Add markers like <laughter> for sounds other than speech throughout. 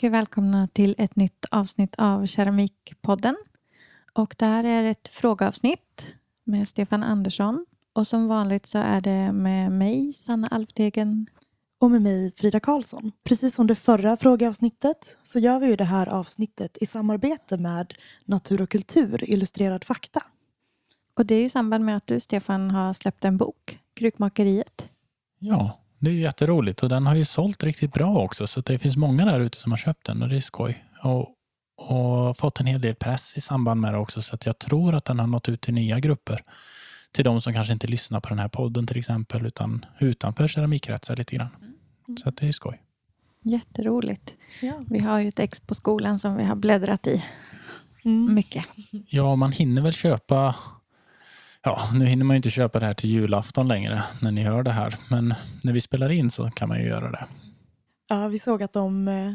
mycket välkomna till ett nytt avsnitt av Keramikpodden. Och det här är ett frågeavsnitt med Stefan Andersson. Och som vanligt så är det med mig, Sanna Alftegen. Och med mig, Frida Karlsson. Precis som det förra frågeavsnittet så gör vi ju det här avsnittet i samarbete med Natur och kultur, Illustrerad fakta. Och det är i samband med att du, Stefan, har släppt en bok, Krukmakeriet. Ja, det är jätteroligt och den har ju sålt riktigt bra också så det finns många där ute som har köpt den och det är skoj. Och, och fått en hel del press i samband med det också så att jag tror att den har nått ut till nya grupper. Till de som kanske inte lyssnar på den här podden till exempel utan utanför keramikkretsar lite grann. Mm. Så att det är skoj. Jätteroligt. Ja. Vi har ju ett ex på skolan som vi har bläddrat i mm. mycket. Ja, man hinner väl köpa Ja, nu hinner man inte köpa det här till julafton längre när ni hör det här. Men när vi spelar in så kan man ju göra det. Ja, vi såg att de eh,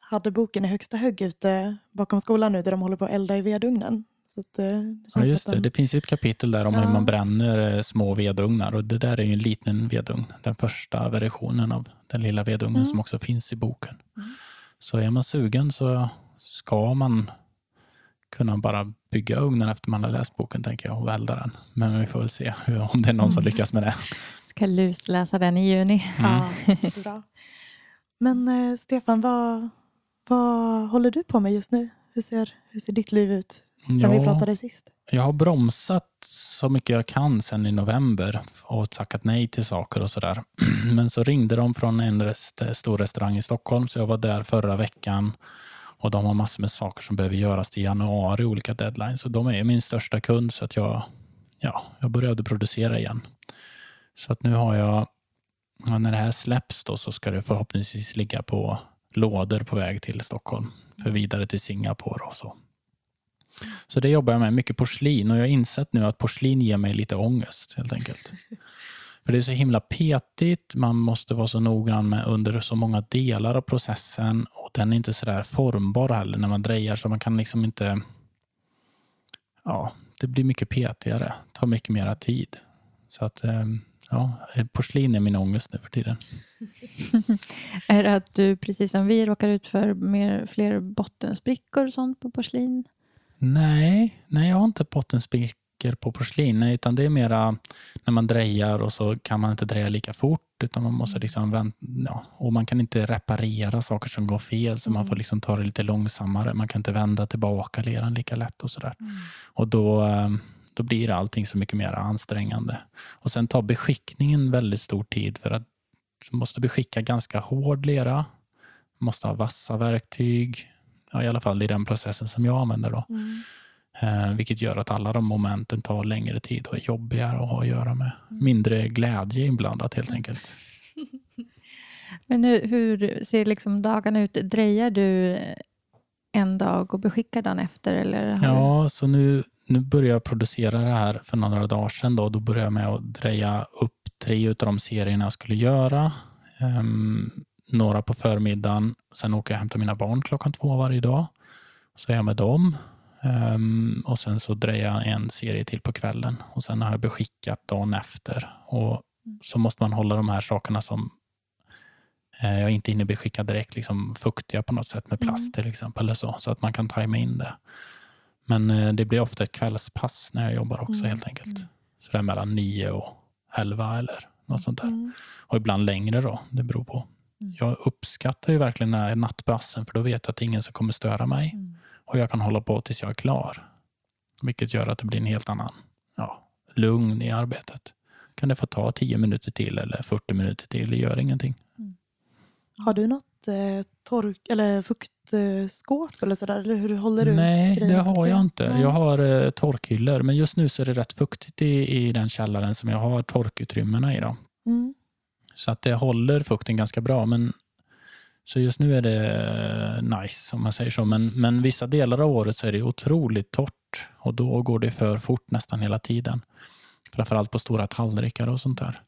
hade boken i högsta högg ute bakom skolan nu där de håller på att elda i vedugnen. Så eh, det ja, just det. De... Det finns ju ett kapitel där om ja. hur man bränner eh, små vedugnar och det där är ju en liten vedugn. Den första versionen av den lilla vedugnen mm. som också finns i boken. Mm. Så är man sugen så ska man kunna bara bygga ugnen efter man har läst boken tänker jag och elda den. Men vi får väl se hur, om det är någon som mm. lyckas med det. Ska lusläsa den i juni. Mm. Ja, bra. Men eh, Stefan, vad, vad håller du på med just nu? Hur ser, hur ser ditt liv ut sen ja, vi pratade sist? Jag har bromsat så mycket jag kan sen i november och tackat nej till saker och sådär. <clears throat> Men så ringde de från en rest, stor restaurang i Stockholm så jag var där förra veckan och de har massor med saker som behöver göras till januari, olika deadlines. Så de är min största kund så att jag, ja, jag började producera igen. Så att nu har jag, när det här släpps då så ska det förhoppningsvis ligga på lådor på väg till Stockholm för vidare till Singapore och så. Så det jobbar jag med, mycket porslin och jag har insett nu att porslin ger mig lite ångest helt enkelt. För det är så himla petigt, man måste vara så noggrann med under så många delar av processen och den är inte så där formbar heller när man drejar så man kan liksom inte... Ja, det blir mycket petigare, tar mycket mera tid. Så att ehm, ja, porslin är min ångest nu för tiden. <laughs> är det att du precis som vi råkar ut för mer, fler bottensprickor och sånt på porslin? Nej, nej jag har inte bottensprickor saker på porslin. Utan det är mera när man drejar och så kan man inte dreja lika fort. Utan man måste liksom vänta, ja, och man kan inte reparera saker som går fel. Så mm. man får liksom ta det lite långsammare. Man kan inte vända tillbaka leran lika lätt och sådär. Mm. Och då, eh, då blir allt så mycket mer ansträngande. Och sen tar beskickningen väldigt stor tid. För att man måste beskicka ganska hård lera. Måste ha vassa verktyg. Ja, I alla fall i den processen som jag använder. Då. Mm. Eh, vilket gör att alla de momenten tar längre tid och är jobbigare att ha att göra med. Mm. Mindre glädje inblandat helt enkelt. <laughs> Men hur, hur ser liksom dagarna ut? Drejar du en dag och beskickar dagen efter? Eller ja, du... så nu, nu börjar jag producera det här för några dagar sedan. Då, då började jag med att dreja upp tre av de serierna jag skulle göra. Um, några på förmiddagen. Sen åker jag och hämtar mina barn klockan två varje dag. Så är jag med dem. Um, och sen så drejar jag en serie till på kvällen och sen har jag beskickat dagen efter. Och så måste man hålla de här sakerna som eh, jag inte hinner beskicka direkt liksom fuktiga på något sätt med plast mm. till exempel. Eller så, så att man kan tajma in det. Men eh, det blir ofta ett kvällspass när jag jobbar också mm. helt enkelt. Så det är mellan 9 och 11 eller något sånt där. Mm. Och ibland längre då, det beror på. Mm. Jag uppskattar ju verkligen den här nattbrassen för då vet jag att ingen som kommer störa mig. Och jag kan hålla på tills jag är klar. Vilket gör att det blir en helt annan ja, lugn i arbetet. Kan det få ta 10 minuter till eller 40 minuter till, det gör ingenting. Mm. Har du något eh, tork eller fuktskåp eller sådär? Eller hur håller du Nej, det har jag inte. Nej. Jag har eh, torkhyllor, men just nu så är det rätt fuktigt i, i den källaren som jag har torkutrymmena i. Då. Mm. Så att det håller fukten ganska bra, men så just nu är det eh, nice om man säger så. Men, men vissa delar av året så är det otroligt torrt och då går det för fort nästan hela tiden. Framförallt på stora tallrikar och sånt där.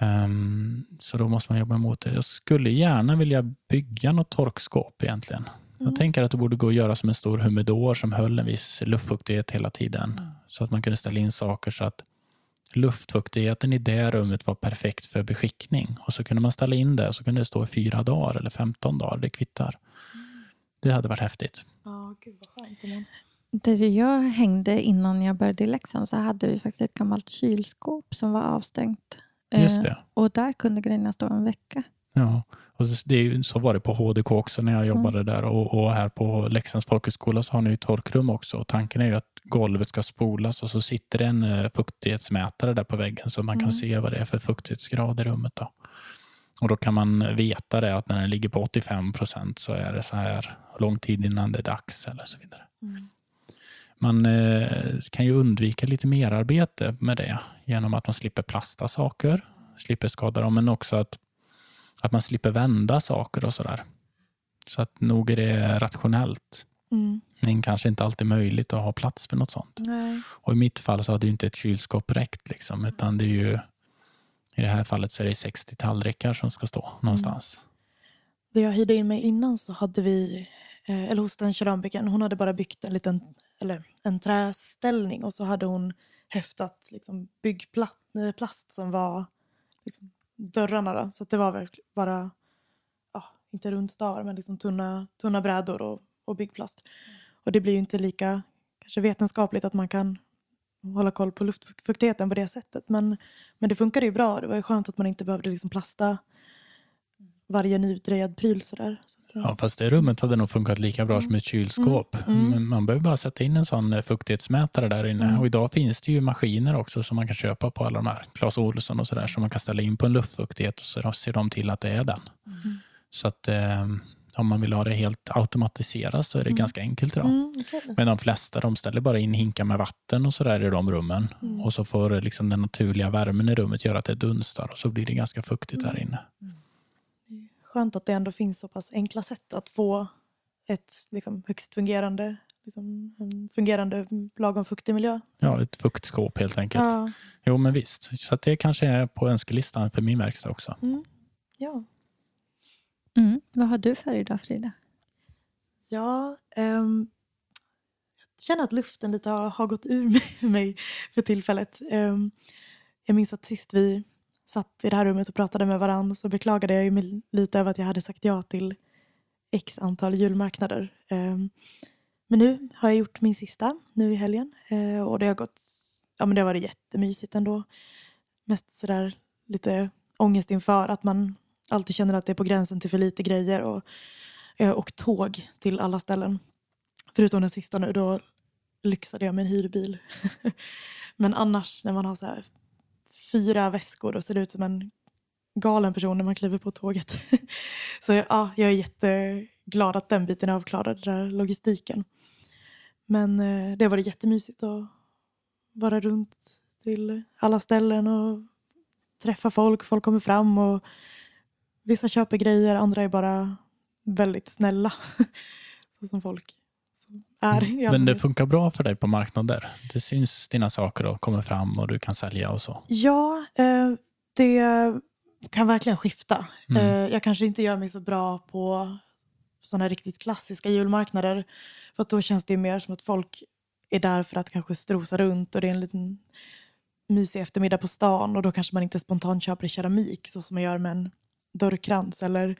Mm. Um, så då måste man jobba emot det. Jag skulle gärna vilja bygga något torkskåp egentligen. Mm. Jag tänker att det borde gå att göra som en stor humidor som höll en viss luftfuktighet hela tiden. Mm. Så att man kunde ställa in saker så att luftfuktigheten i det rummet var perfekt för beskickning. Och så kunde man ställa in det och så kunde det stå i fyra dagar eller 15 dagar. Det kvittar. Det hade varit häftigt. Ja, gud vad skönt. Där jag hängde innan jag började i Leksand så hade vi faktiskt ett gammalt kylskåp som var avstängt. Just Eh, det. Och där kunde grejerna stå en vecka. Ja, och det är, ju- så var det på HDK också när jag jobbade där och, och här på Leksands folkhögskola så har ni ju torkrum också. Och tanken är ju att golvet ska spolas och så sitter det en eh, fuktighetsmätare där på väggen så man kan Mm. se vad det är för fuktighetsgrad i rummet. Då. Och då kan man veta det att när den ligger på 85 procent så är det så här lång tid innan det är dags eller så vidare. Mm. Man eh, kan ju undvika lite mer arbete med det genom att man slipper plasta saker, slipper skada dem, men också att, att man slipper vända saker och sådär. Så att nog är det rationellt. Mm. Men kanske inte alltid möjligt att ha plats för något sånt. Nej. Och i mitt fall så hade ju inte ett kylskåp räckt. Liksom, utan det är ju, I det här fallet så är det 60 tallrikar som ska stå någonstans. Där jag hyrde in mig innan så hade vi, eh, eller hos den keramikern, hon hade bara byggt en liten, eller en träställning och så hade hon häftat liksom byggplast eh, som var liksom dörrarna då. Så att det var väl bara, ja, inte rundstavar men liksom tunna, tunna brädor och, och byggplast. Och det blir ju inte lika kanske vetenskapligt att man kan hålla koll på luftfuktigheten på det sättet. Men, men det funkade ju bra. Det var ju skönt att man inte behövde liksom plasta varje nydrejad pryl sådär. Så att, Ja, fast det rummet hade nog funkat lika bra som ett kylskåp. Mm. Mm. Man behöver bara sätta in en sån eh, fuktighetsmätare där inne. Mm. Och idag finns det ju maskiner också som man kan köpa på alla de här Clas Ohlson och sådär som man kan ställa in på en luftfuktighet och så ser de till att det är den. Mm. Så att eh, om man vill ha det helt automatiserat så är det Mm. ganska enkelt idag. Mm, okej. Men de flesta de ställer bara in hinkar med vatten och sådär i de rummen. Mm. Och så får eh, liksom den naturliga värmen i rummet göra att det dunstar och så blir det ganska fuktigt Mm. där inne. Skönt att det ändå finns så pass enkla sätt att få ett liksom, högst fungerande, liksom, en fungerande lagom fuktig miljö. Ja, ett fuktskåp helt enkelt. Ja. Jo, men visst. Så att det kanske är på önskelistan för min verkstad också. Mm. Ja. Mm. Vad har du för idag Frida? Ja, ehm, jag känner att luften lite har, har gått ur mig- <laughs> mig för tillfället. Ehm, jag minns att sist vi satt i det här rummet och pratade med varandra så beklagade jag ju mig lite över att jag hade sagt ja till x antal julmarknader. Ehm, men nu har jag gjort min sista nu i helgen eh, och det har gått, ja men det har varit jättemysigt ändå. Mest sådär lite ångest inför att man alltid känner att det är på gränsen till för lite grejer och eh, och tåg till alla ställen. Förutom den sista nu, då lyxade jag med en hyrbil. <laughs> Men annars när man har så här fyra väskor och ser ut som en galen person när man kliver på tåget. <laughs> Så ja, jag är jätteglad att den biten är avklarad, den där logistiken. Men eh, det har varit jättemysigt att vara runt till alla ställen och träffa folk. Folk kommer fram och vissa köper grejer, andra är bara väldigt snälla. <laughs> Så som folk är i Men det funkar bra för dig på marknader. Det syns dina saker och kommer fram och du kan sälja och så. Ja, eh, det kan verkligen skifta. Mm. Eh, jag kanske inte gör mig så bra på sådana riktigt klassiska julmarknader. För då känns det mer som att folk är där för att kanske strosa runt och det är en liten mysig eftermiddag på stan och då kanske man inte spontant köper keramik så som man gör med en dörrkrans eller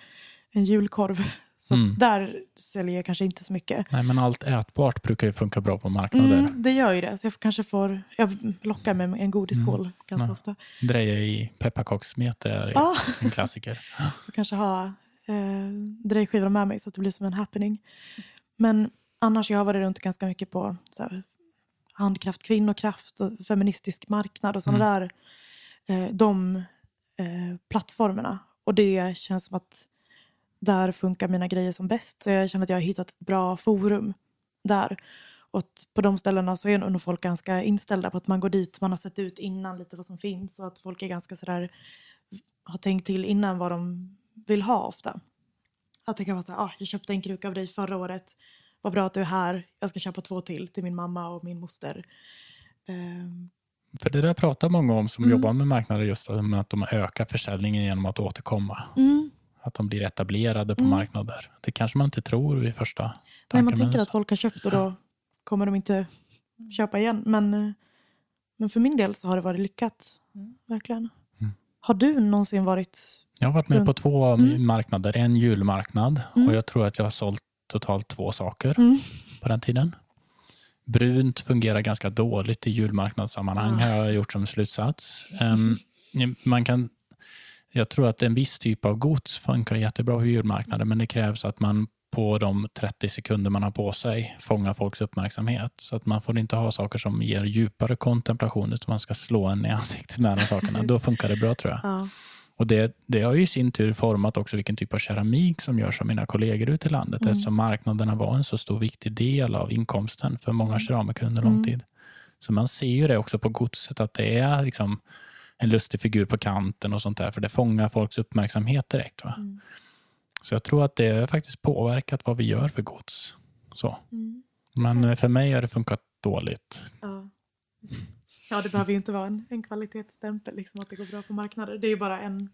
en julkorv. Så Mm. där säljer jag kanske inte så mycket. Nej, men allt ätbart brukar ju funka bra på marknader. Mm, det gör ju det. Så jag kanske får, jag lockar med en godisskål ganska Ja. ofta. Dreja i pepparkakssmet är Ja. <laughs> en klassiker. <gasps> får kanske ha eh, drejskivan med mig så att det blir som en happening. Men annars, jag har varit runt ganska mycket på så här, handkraft, kvinnokraft och feministisk marknad och sådana där eh, de eh, plattformarna. Och det känns som att där funkar mina grejer som bäst. Så jag känner att jag har hittat ett bra forum där. Och på de ställena så är nog folk ganska inställda på att man går dit, man har sett ut innan lite vad som finns och att folk är ganska sådär har tänkt till innan vad de vill ha ofta. Att det kan vara så här, ah, jag köpte en kruka av dig förra året, vad bra att du är här, jag ska köpa två till till min mamma och min moster. Ehm, För det där pratar många om som Mm. jobbar med marknader just att de ökar försäljningen genom att återkomma. mm. Att de blir etablerade på Mm. marknader. Det kanske man inte tror vid första Nej, tanken. man men tänker att folk har köpt och då kommer de inte köpa igen. Men, eh, men för min del så har det varit lyckat. Mm. Verkligen. Mm. Har du någonsin varit... Jag har varit med Runt- på två Mm. marknader. En julmarknad Mm. och jag tror att jag har sålt totalt två saker Mm. på den tiden. Brunt fungerar ganska dåligt i julmarknadssammanhang Ah. har jag gjort som slutsats. Ehm, man kan, jag tror att en viss typ av gods funkar jättebra på julmarknaden men det krävs att man på de 30 sekunder man har på sig fångar folks uppmärksamhet. Så att man får inte ha saker som ger djupare kontemplation utan man ska slå en i ansiktet med de sakerna. Då funkar det bra tror jag. <laughs> Ja. Och det, det har ju i sin tur format också vilken typ av keramik som görs av mina kollegor ute i landet Mm. eftersom marknaderna var en så stor viktig del av inkomsten för många keramiker under lång Mm. tid. Så man ser ju det också på godset att det är liksom en lustig figur på kanten och sånt där för det fångar folks uppmärksamhet direkt. Va? Mm. Så jag tror att det har faktiskt påverkat vad vi gör för gods. Så. Mm. Men eh, för mig har det funkat dåligt. Ja. <laughs> ja, det behöver ju inte vara en, en kvalitetsstämpel, liksom, att det går bra på marknader. Det är ju bara en...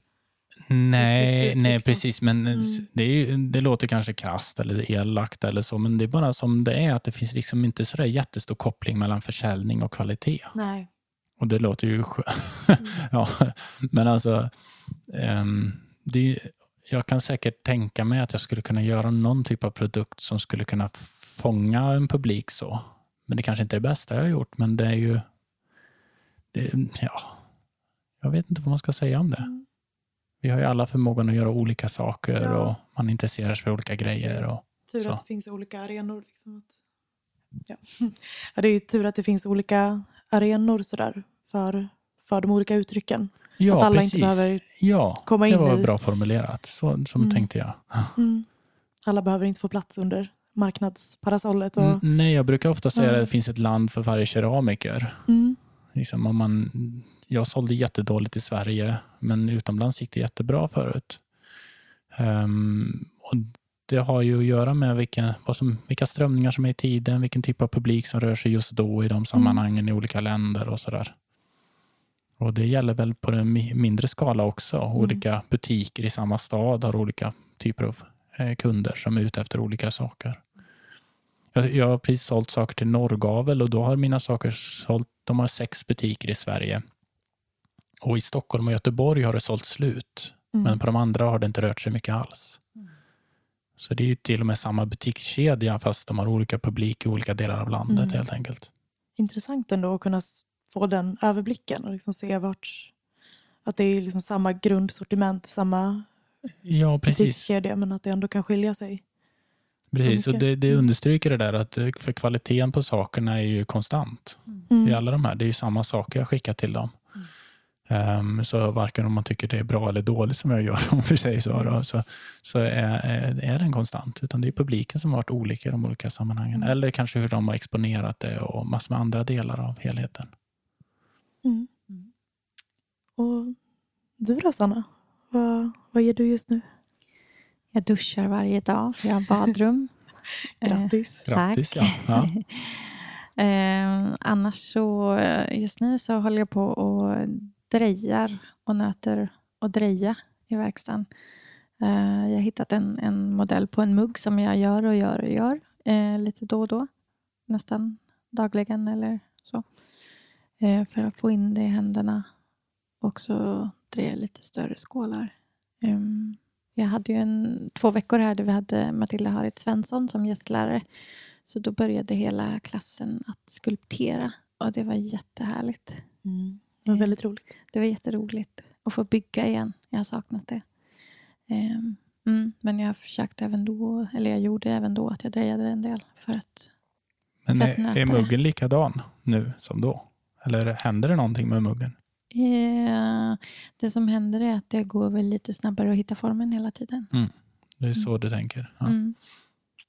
Nej, nej precis. Men Mm. det, ju, det låter kanske krasst eller elakt eller så, men det är bara som det är. att Det finns liksom inte så jättestor koppling mellan försäljning och kvalitet. Nej. Och det låter ju skö- Mm. <laughs> ja, men alltså, ehm, det, jag kan säkert tänka mig att jag skulle kunna göra någon typ av produkt som skulle kunna fånga en publik så. Men det kanske inte är det bästa jag har gjort, men det är ju... Det, ja, jag vet inte vad man ska säga om det. Mm. Vi har ju alla förmågan att göra olika saker Ja. och man intresserar sig för olika grejer. Och, Tur Så. att det finns olika arenor. Liksom. Ja. <laughs> Ja, det är ju tur att det finns olika arenor sådär, för, för de olika uttrycken. ja, att alla precis. inte behöver ja, komma det in var i- bra formulerat. Så som Mm. tänkte jag. Mm. Alla behöver inte få plats under marknadsparasollet. Och, Mm, Nej, jag brukar ofta säga Ja. att det finns ett land för varje keramiker. mm. Liksom om man, jag sålde jättedåligt i Sverige, men utomlands gick det jättebra förut. Ehm, och det har ju att göra med vilka, vad som, vilka strömningar som är i tiden, vilken typ av publik som rör sig just då i de sammanhangen i olika länder och sådär. Och det gäller väl på en mi- mindre skala också. Olika butiker i samma stad har olika typer av eh, kunder som är ute efter olika saker. Jag, jag har precis sålt saker till Norrgavel och då har mina saker sålt, de har sex butiker i Sverige. Och i Stockholm och Göteborg har det sålt slut. Mm. Men på de andra har det inte rört sig mycket alls. Så det är ju till och med samma butikskedja fast de har olika publik i olika delar av landet Mm. helt enkelt. Intressant ändå att kunna få den överblicken och liksom se vart... Att det är liksom samma grundsortiment, samma Ja, precis. butikskedja men att det ändå kan skilja sig. precis. Och det, det Mm. understryker det där att eh, för kvaliteten på sakerna är ju konstant. Mm. i alla de här. Det är ju samma saker jag skickar till dem. Ehm, så varken om man tycker det är bra eller dåligt som jag gör, <laughs> om vi säger så, då, så, så är, är, är det en konstant. Utan det är publiken som har varit olika i de olika sammanhangen. Mm. Eller kanske hur de har exponerat det och massor med andra delar av helheten. Mm. Mm. Och du då Sanna? Vad, vad gör du just nu? Jag duschar varje dag för jag har badrum. <laughs> Eh, Grattis. Grattis! Tack. Ja. Ja. <laughs> Eh, annars så, eh, just nu så håller jag på och drejar och nöter och dreja i verkstaden. Eh, jag har hittat en, en modell på en mugg som jag gör och gör och gör eh, lite då och då. Nästan dagligen eller så. Eh, för att få in det i händerna. Och så dreja lite större skålar. Ehm, jag hade ju en, två veckor här där vi hade Matilda Harit Svensson som gästlärare. Så då började hela klassen att skulptera och det var jättehärligt. Mm. Det var väldigt roligt. Det var jätteroligt att få bygga igen. Jag har saknat det. Ehm, mm, men jag försökte även då, eller jag gjorde även då att jag drejade en del för att Men För att är, är muggen likadan nu som då? Eller händer det någonting med muggen? eh, det som händer är att det går väl lite snabbare att hitta formen hela tiden. Det är så du tänker? Ja. Mm.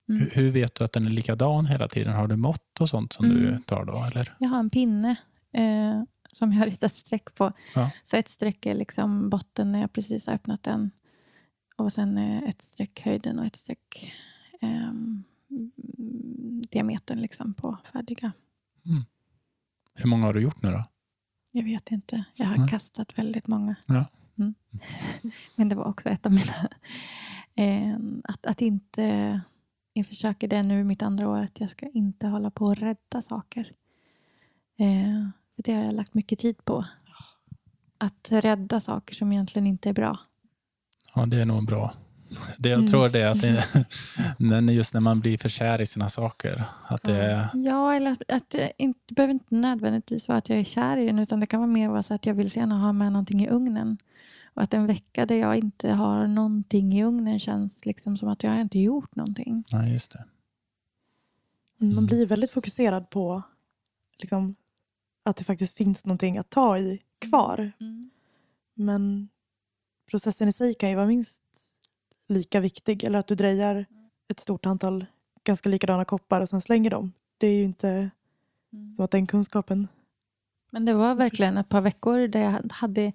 Mm. Hur, hur vet du att den är likadan hela tiden? Har du mått och sånt som du Mm. tar då? Eller? Jag har en pinne eh, som jag har ritat streck på. Ja. Så ett streck är liksom botten när jag precis har öppnat den. Och sen ett streck höjden och ett streck mm, diametern liksom på färdiga. Hur många har du gjort nu då? Jag vet inte. Jag har Nej. kastat väldigt många. Ja. Mm. <laughs> Men det var också ett av mina... Ehm, att, att inte... Jag försöker det nu mitt andra år att jag ska inte hålla på och rädda saker. Eh, För det har jag lagt mycket tid på. Att rädda saker som egentligen inte är bra. Ja, det är nog bra. Det jag Mm. tror det är att det, <laughs> men just när man blir för kär i sina saker. Att det är, Ja, eller att, det, inte, det behöver inte nödvändigtvis vara att jag är kär i den utan det kan vara mer vara så att jag vill så gärna ha med någonting i ugnen. Och att en vecka där jag inte har någonting i ugnen känns liksom som att jag inte gjort någonting. nej, just det. Man Mm. blir väldigt fokuserad på liksom, att det faktiskt finns någonting att ta i kvar. Men processen i sig kan ju vara minst lika viktig. Eller att du drejar ett stort antal ganska likadana koppar och sen slänger dem. Det är ju inte som att den kunskapen... Men det var verkligen ett par veckor där jag hade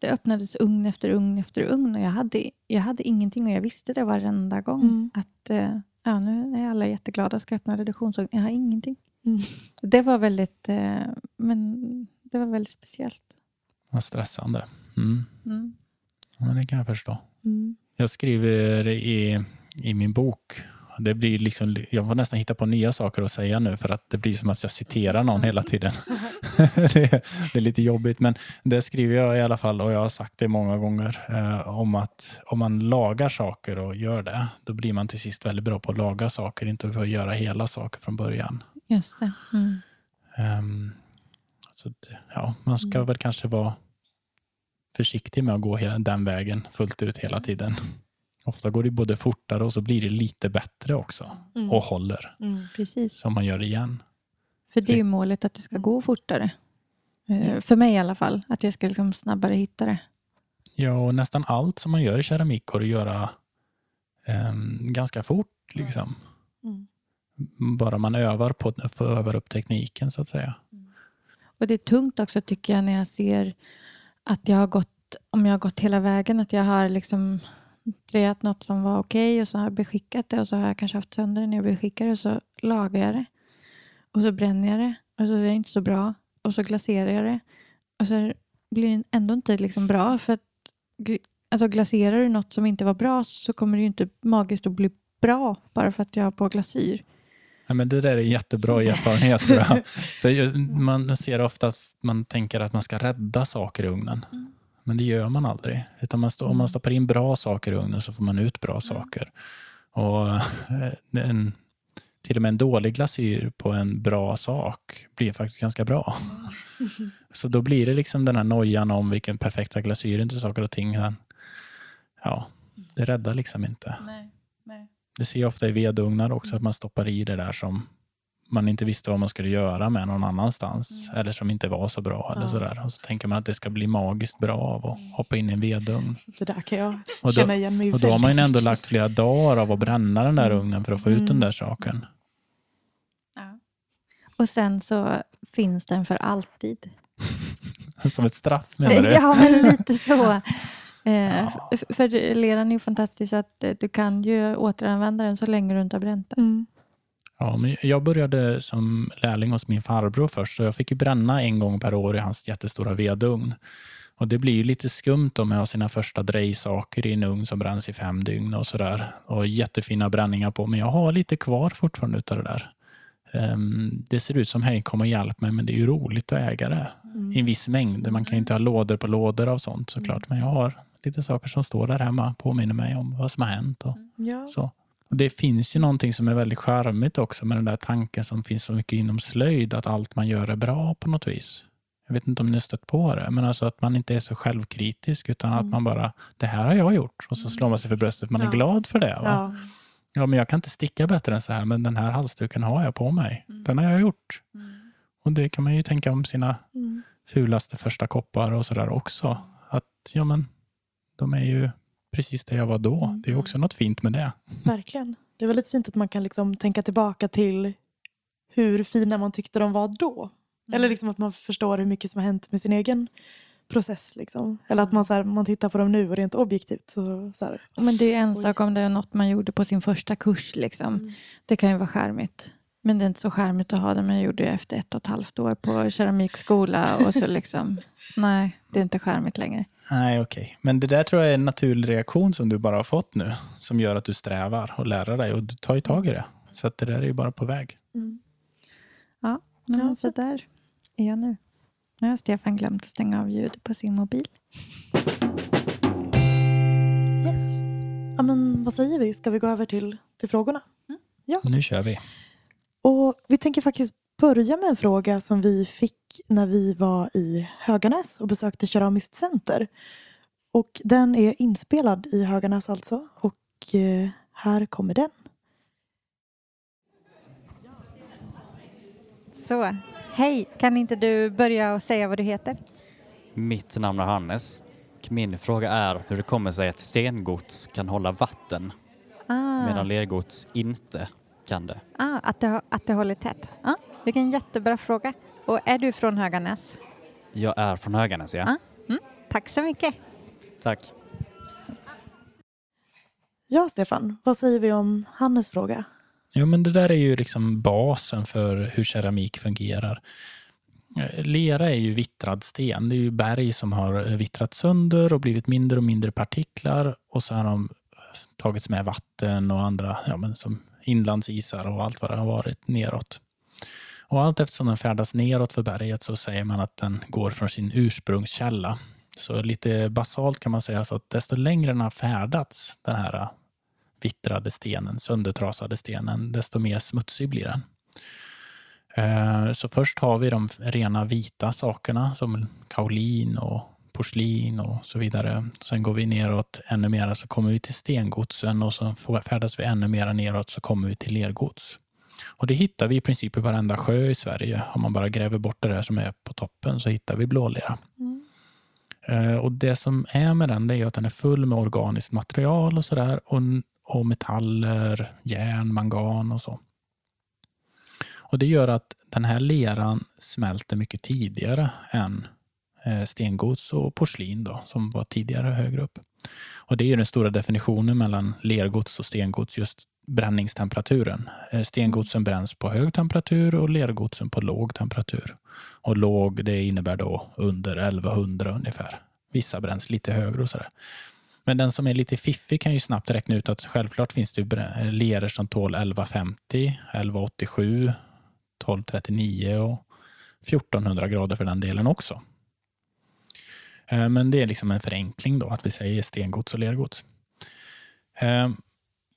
det öppnades ugn efter ugn efter ugn och jag hade, jag hade ingenting och jag visste det varenda gång. Mm. Att eh, ja, nu är alla jätteglada ska öppna reduktionsugn. Jag har ingenting. Mm. Det var väldigt, eh, men det var väldigt speciellt. Vad stressande. Mm. Mm. Ja, Men det kan jag förstå. Mm. Jag skriver i, i min bok. Det blir liksom, jag får nästan hitta på nya saker att säga nu för att det blir som att jag citerar någon hela tiden. <laughs> <laughs> det, är, det är lite jobbigt men det skriver jag i alla fall och jag har sagt det många gånger eh, om att om man lagar saker och gör det då blir man till sist väldigt bra på att laga saker, inte på att göra hela saker från början. Just det. Mm. Ehm, så att, ja, man ska väl kanske vara försiktig med att gå hela den vägen fullt ut hela tiden. Ofta går det både fortare och så blir det lite bättre också Mm. och håller Mm. Precis. som man gör igen. För det är ju målet att det ska gå fortare. Eh, För mig i alla fall. Att jag ska liksom snabbare hitta det. Ja, och nästan allt som man gör i keramik går att göra ehm, ganska fort. Liksom. Mm. Bara man övar, på, övar upp tekniken så att säga. Och det är tungt också tycker jag när jag ser att jag har gått, om jag har gått hela vägen, att jag har liksom drejat något som var okej och så har jag beskickat det och så har jag kanske haft sönder det när jag beskickar det och så lagar jag det. Och så bränner jag det och så är det inte så bra. Och så glaserar jag det. Och så blir det ändå inte liksom bra för att alltså glaserar du något som inte var bra så kommer det ju inte magiskt att bli bra bara för att jag har på glasyr. Ja, men det där är jättebra <laughs> erfarenhet tror jag. För man ser ofta att man tänker att man ska rädda saker i ugnen. Mm. Men det gör man aldrig. Utan man stå, om man stoppar in bra saker i ugnen så får man ut bra saker. Och eh, en, till och med en dålig glasyr på en bra sak blir faktiskt ganska bra. Så då blir det liksom den här nojan om vilken perfekta glasyren till saker och ting. Ja, det räddar liksom inte. Nej. Det ser jag ofta i vedugnar också, att man stoppar i det där som man inte visste vad man skulle göra med någon annanstans. Eller som inte var så bra. Eller Ja. sådär. Och så tänker man att det ska bli magiskt bra av att hoppa in i en vedugn. Det där kan jag Och då, känna igen mig och då har man ju ändå lagt flera dagar av att bränna den där ugnen för att få ut den Mm. där saken. Ja. Och sen så finns den för alltid. <laughs> Som ett straff menar <laughs> du? Ja, men lite så. <laughs> Eh, Ja. För leran är ju fantastisk att eh, du kan ju återanvända den så länge du inte har bränt den. Mm. Ja, men jag började som lärling hos min farbror först, så jag fick ju bränna en gång per år i hans jättestora vedugn. Och det blir ju lite skumt om att ha sina första drejsaker i en ugn som bränns i fem dygn och sådär. Och jättefina bränningar på, men jag har lite kvar fortfarande utav det där. Ehm, det ser ut som hej kom och hjälp mig, men det är ju roligt att äga det Mm. i en viss mängd. Man kan ju inte ha lådor på lådor av sånt såklart, men jag har lite saker som står där hemma, påminner mig om vad som har hänt. Och Ja. så. Och det finns ju någonting som är väldigt charmigt också med den där tanken som finns så mycket inom slöjd, att allt man gör är bra på något vis. Jag vet inte om ni har stött på det, men alltså att man inte är så självkritisk utan att Mm. man bara, det här har jag gjort. Och så slår man sig för bröstet, man är Ja. glad för det. Ja. Ja. men jag kan inte sticka bättre än så här, men den här halsduken har jag på mig. Den har jag gjort. Och det kan man ju tänka om sina Mm. fulaste första koppar och sådär också. Att ja men, de är ju precis det jag var då. Det är också något fint med det. Verkligen. Det är väldigt fint att man kan liksom tänka tillbaka till hur fina man tyckte de var då. Eller liksom att man förstår hur mycket som har hänt med sin egen process. Liksom. Eller att man, så här, man tittar på dem nu och rent objektivt. Så, så här, Men det är en Oj. sak om det är något man gjorde på sin första kurs. Liksom. Mm. Det kan ju vara skärmigt. Men det är inte så skärmigt att ha det man gjorde efter ett och ett halvt år på keramikskola. Och så liksom, <laughs> nej, det är inte skärmigt längre. Nej, okej. Men det där tror jag är en naturlig reaktion som du bara har fått nu. Som gör att du strävar och lär dig och du tar ju tag i det. Så att det där är ju bara på väg. Mm. Ja, Ja, men så så att- där är jag nu. Nu har Stefan glömt att stänga av ljud på sin mobil. Yes. Ja, men vad säger vi? Ska vi gå över till, till frågorna? Nu kör vi. Och vi tänker faktiskt börja med en fråga som vi fick när vi var i Höganäs och besökte Keramiskt center. Och den är inspelad i Höganäs alltså. Och eh, här kommer den. Så, hej, kan inte du börja och säga vad du heter? Mitt namn är Hannes. Min fråga är hur det kommer sig att stengods kan hålla vatten Ah, medan lergods inte kan det. ah, att, det, att det håller tätt. Ah, vilken jättebra fråga. Och är du från Höganäs? Jag är från Höganäs, ja. Ah. Tack så mycket. Tack. Ja, Stefan, vad säger vi om Hannes fråga? Jo, men det där är ju liksom basen för hur keramik fungerar. Lera är ju vittrad sten. Det är ju berg som har vittrat sönder och blivit mindre och mindre partiklar och så har de tagits med vatten och andra, ja, men som inlandsisar och allt vad det har varit neråt. Och allt eftersom den färdas neråt för berget så säger man att den går från sin ursprungskälla. Så lite basalt kan man säga så att desto längre den har färdats, den här vittrade stenen, söndertrasade stenen, desto mer smutsig blir den. Eh, så först har vi de rena vita sakerna som kaolin och porslin och så vidare. Sen går vi neråt ännu mer så kommer vi till stengodsen och så färdas vi ännu mer neråt så kommer vi till lergods. Och det hittar vi i princip i varenda sjö i Sverige. Om man bara gräver bort det där som är på toppen så hittar vi blålera. Eh, Och det som är med den är att den är full med organiskt material och sådär och, och metaller, järn, mangan och så. Och Det gör att den här leran smälter mycket tidigare än eh, stengods och porslin då, som var tidigare högre upp. Och Det är den stora definitionen mellan lergods och stengods, just bränningstemperaturen. Eh, stengodsen bränns på hög temperatur och lergodsen på låg temperatur. Och låg det innebär då under 1100 ungefär. Vissa bränns lite högre och sådär. Men den som är lite fiffig kan ju snabbt räkna ut att självklart finns det eh, leror som tål 1150, 1187, 1239 och 1400 grader för den delen också. Eh, men det är liksom en förenkling då, att vi säger stengods och lergods.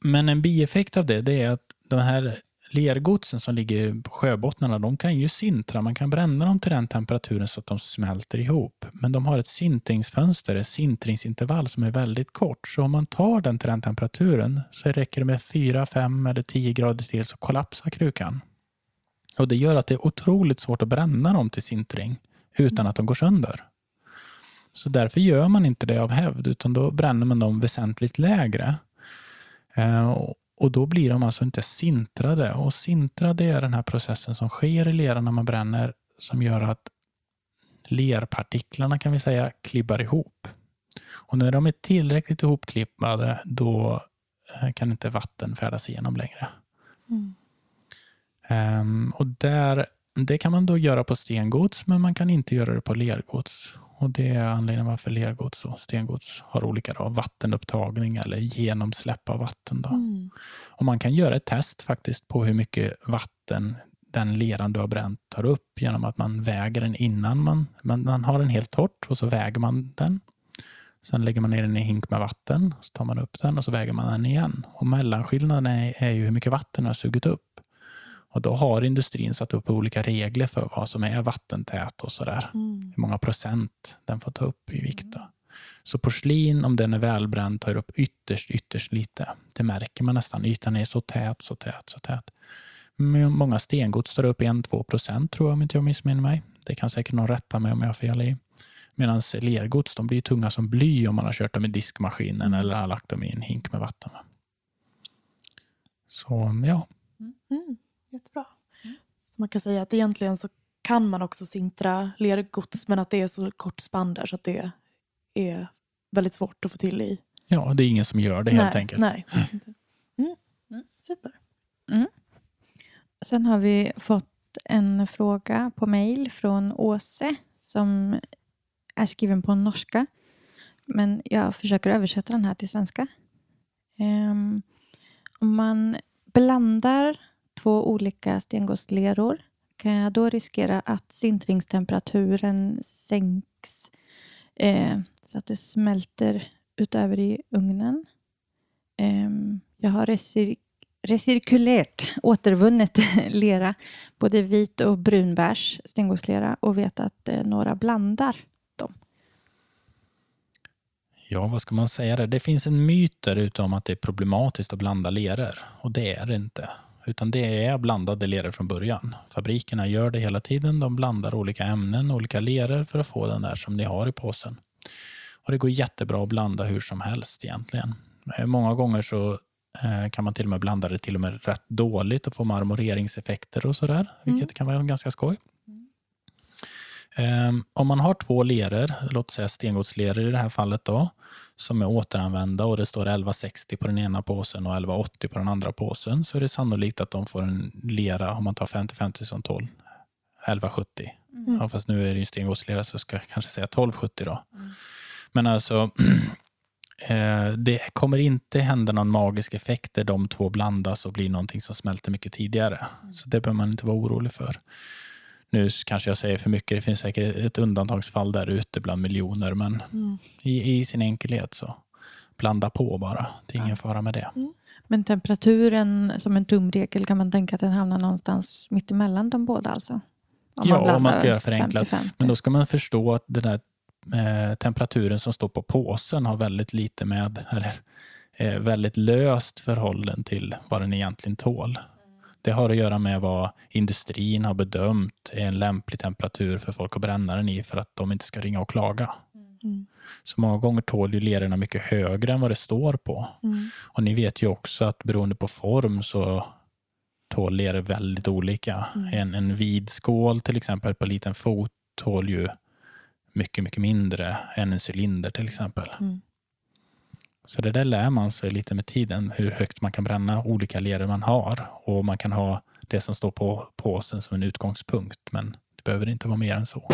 Men en bieffekt av det, det är att de här lergodsen som ligger på sjöbottnarna, de kan ju sintra. Man kan bränna dem till den temperaturen så att de smälter ihop. Men de har ett sintringsfönster, ett sintringsintervall som är väldigt kort. Så om man tar den till den temperaturen så räcker det med 4, 5 eller 10 grader till så kollapsar krukan. Och Det gör att det är otroligt svårt att bränna dem till sintring utan att de går sönder. Så därför gör man inte det av hävd, utan då bränner man dem väsentligt lägre. Eh, och- Då blir de alltså inte sintrade. Och sintrade är den här processen som sker i leran när man bränner som gör att lerpartiklarna kan vi säga klibbar ihop. Och när de är tillräckligt ihopklippade då eh, kan inte vatten färdas igenom längre. Mm. Ehm, och där, det kan man då göra på stengods, men man kan inte göra det på lergods. Och Det är anledningen varför lergods och stengods har olika då, vattenupptagning eller genomsläpp av vatten. Då. Mm. Och Man kan göra ett test faktiskt på hur mycket vatten den leran du har bränt tar upp genom att man väger den innan man, man, man har den helt torrt och så väger man den. Sen lägger man ner den i en hink med vatten, så tar man upp den och så väger man den igen. Och Mellanskillnaden är, är ju hur mycket vatten den har sugit upp. Och Då har industrin satt upp olika regler för vad som är vattentät och sådär. Mm. Hur många procent den får ta upp i vikt. Då. Så porslin, om den är välbränd, tar upp ytterst, ytterst lite. Det märker man nästan. Ytan är så tät, så tät, så tät. Många stengods tar upp 1-2 procent tror jag om inte jag missminner mig. Det kan säkert någon rätta mig om jag har fel i. Medan lergods de blir tunga som bly om man har kört dem i diskmaskinen eller har lagt dem i en hink med vatten. Så ja, Mm. Jättebra. Så man kan säga att egentligen så kan man också sintra lergods men att det är så kort spann där så att det är väldigt svårt att få till i. ja, det är ingen som gör det helt nej, enkelt. Nej. Mm. Mm. Super. Sen har vi fått en fråga på mejl från Åse som är skriven på norska. Men jag försöker översätta den här till svenska. Ehm, om man blandar två olika stengodsleror kan jag då riskera att sintringstemperaturen sänks eh, så att det smälter utöver i ugnen? Eh, jag har recir recirkulerat, återvunnet <laughs> lera, både vit och brunbärs stengodslera och vet att eh, några blandar dem. Ja, vad ska man säga där? Det finns en myt där ute om att det är problematiskt att blanda leror och det är det inte. Utan det är blandade leror från början. Fabrikerna gör det hela tiden. De blandar olika ämnen, olika leror för att få den där som ni har i påsen. Och Det går jättebra att blanda hur som helst egentligen. Eh, många gånger så eh, kan man till och med blanda det till och med rätt dåligt och få marmoreringseffekter och sådär, vilket mm. kan vara ganska skoj. Um, om man har två leror, låt säga stengodsleror i det här fallet, då, som är återanvända och det står 1160 på den ena påsen och 1180 på den andra påsen, så är det sannolikt att de får en lera, om man tar 50-50 som 12, 1170. Mm. Ja, fast nu är det ju stengodslera så ska jag kanske säga 1270 då. Mm. Men alltså, <clears throat> eh, det kommer inte hända någon magisk effekt där de två blandas och blir någonting som smälter mycket tidigare. Mm. Så det behöver man inte vara orolig för. Nu kanske jag säger för mycket, det finns säkert ett undantagsfall där ute bland miljoner, men mm. i, i, sin enkelhet så blanda på bara. Det är ingen ja. fara med det. Mm. Men temperaturen som en tumregel kan man tänka att den hamnar någonstans mitt emellan de båda alltså? Om ja, man om man ska göra förenklat. 50 -50. Men då ska man förstå att den där eh, temperaturen som står på påsen har väldigt lite med, eller eh, väldigt löst förhållande till vad den egentligen tål. Det har att göra med vad industrin har bedömt är en lämplig temperatur för folk att bränna den i för att de inte ska ringa och klaga. Mm. Så många gånger tål ju lerorna mycket högre än vad det står på. Mm. Och ni vet ju också att beroende på form så tål leror väldigt olika. Mm. En, en vid skål till exempel på liten fot tål ju mycket, mycket mindre än en cylinder till exempel. Mm. Så det där lär man sig lite med tiden, hur högt man kan bränna olika leror man har. Och man kan ha det som står på påsen som en utgångspunkt, men det behöver inte vara mer än så.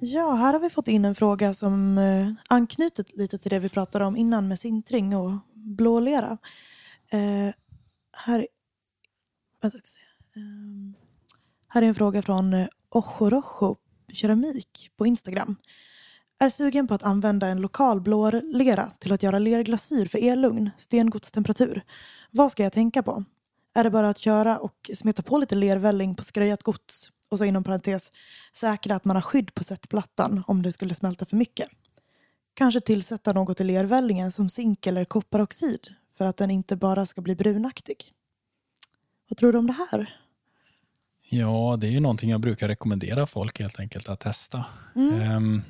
Ja, här har vi fått in en fråga som eh, anknyter lite till det vi pratade om innan med sintring och blålera. Eh, här, vänta, eh, här är en fråga från eh, keramik på Instagram. Är sugen på att använda en lokal blålera till att göra lerglasyr för elugn, stengodstemperatur. Vad ska jag tänka på? Är det bara att köra och smeta på lite lervälling på skröjat gods och så inom parentes säkra att man har skydd på sättplattan om det skulle smälta för mycket? Kanske tillsätta något i lervällingen som zink eller kopparoxid för att den inte bara ska bli brunaktig. Vad tror du om det här? Ja, det är ju någonting jag brukar rekommendera folk helt enkelt att testa. Mm. Um,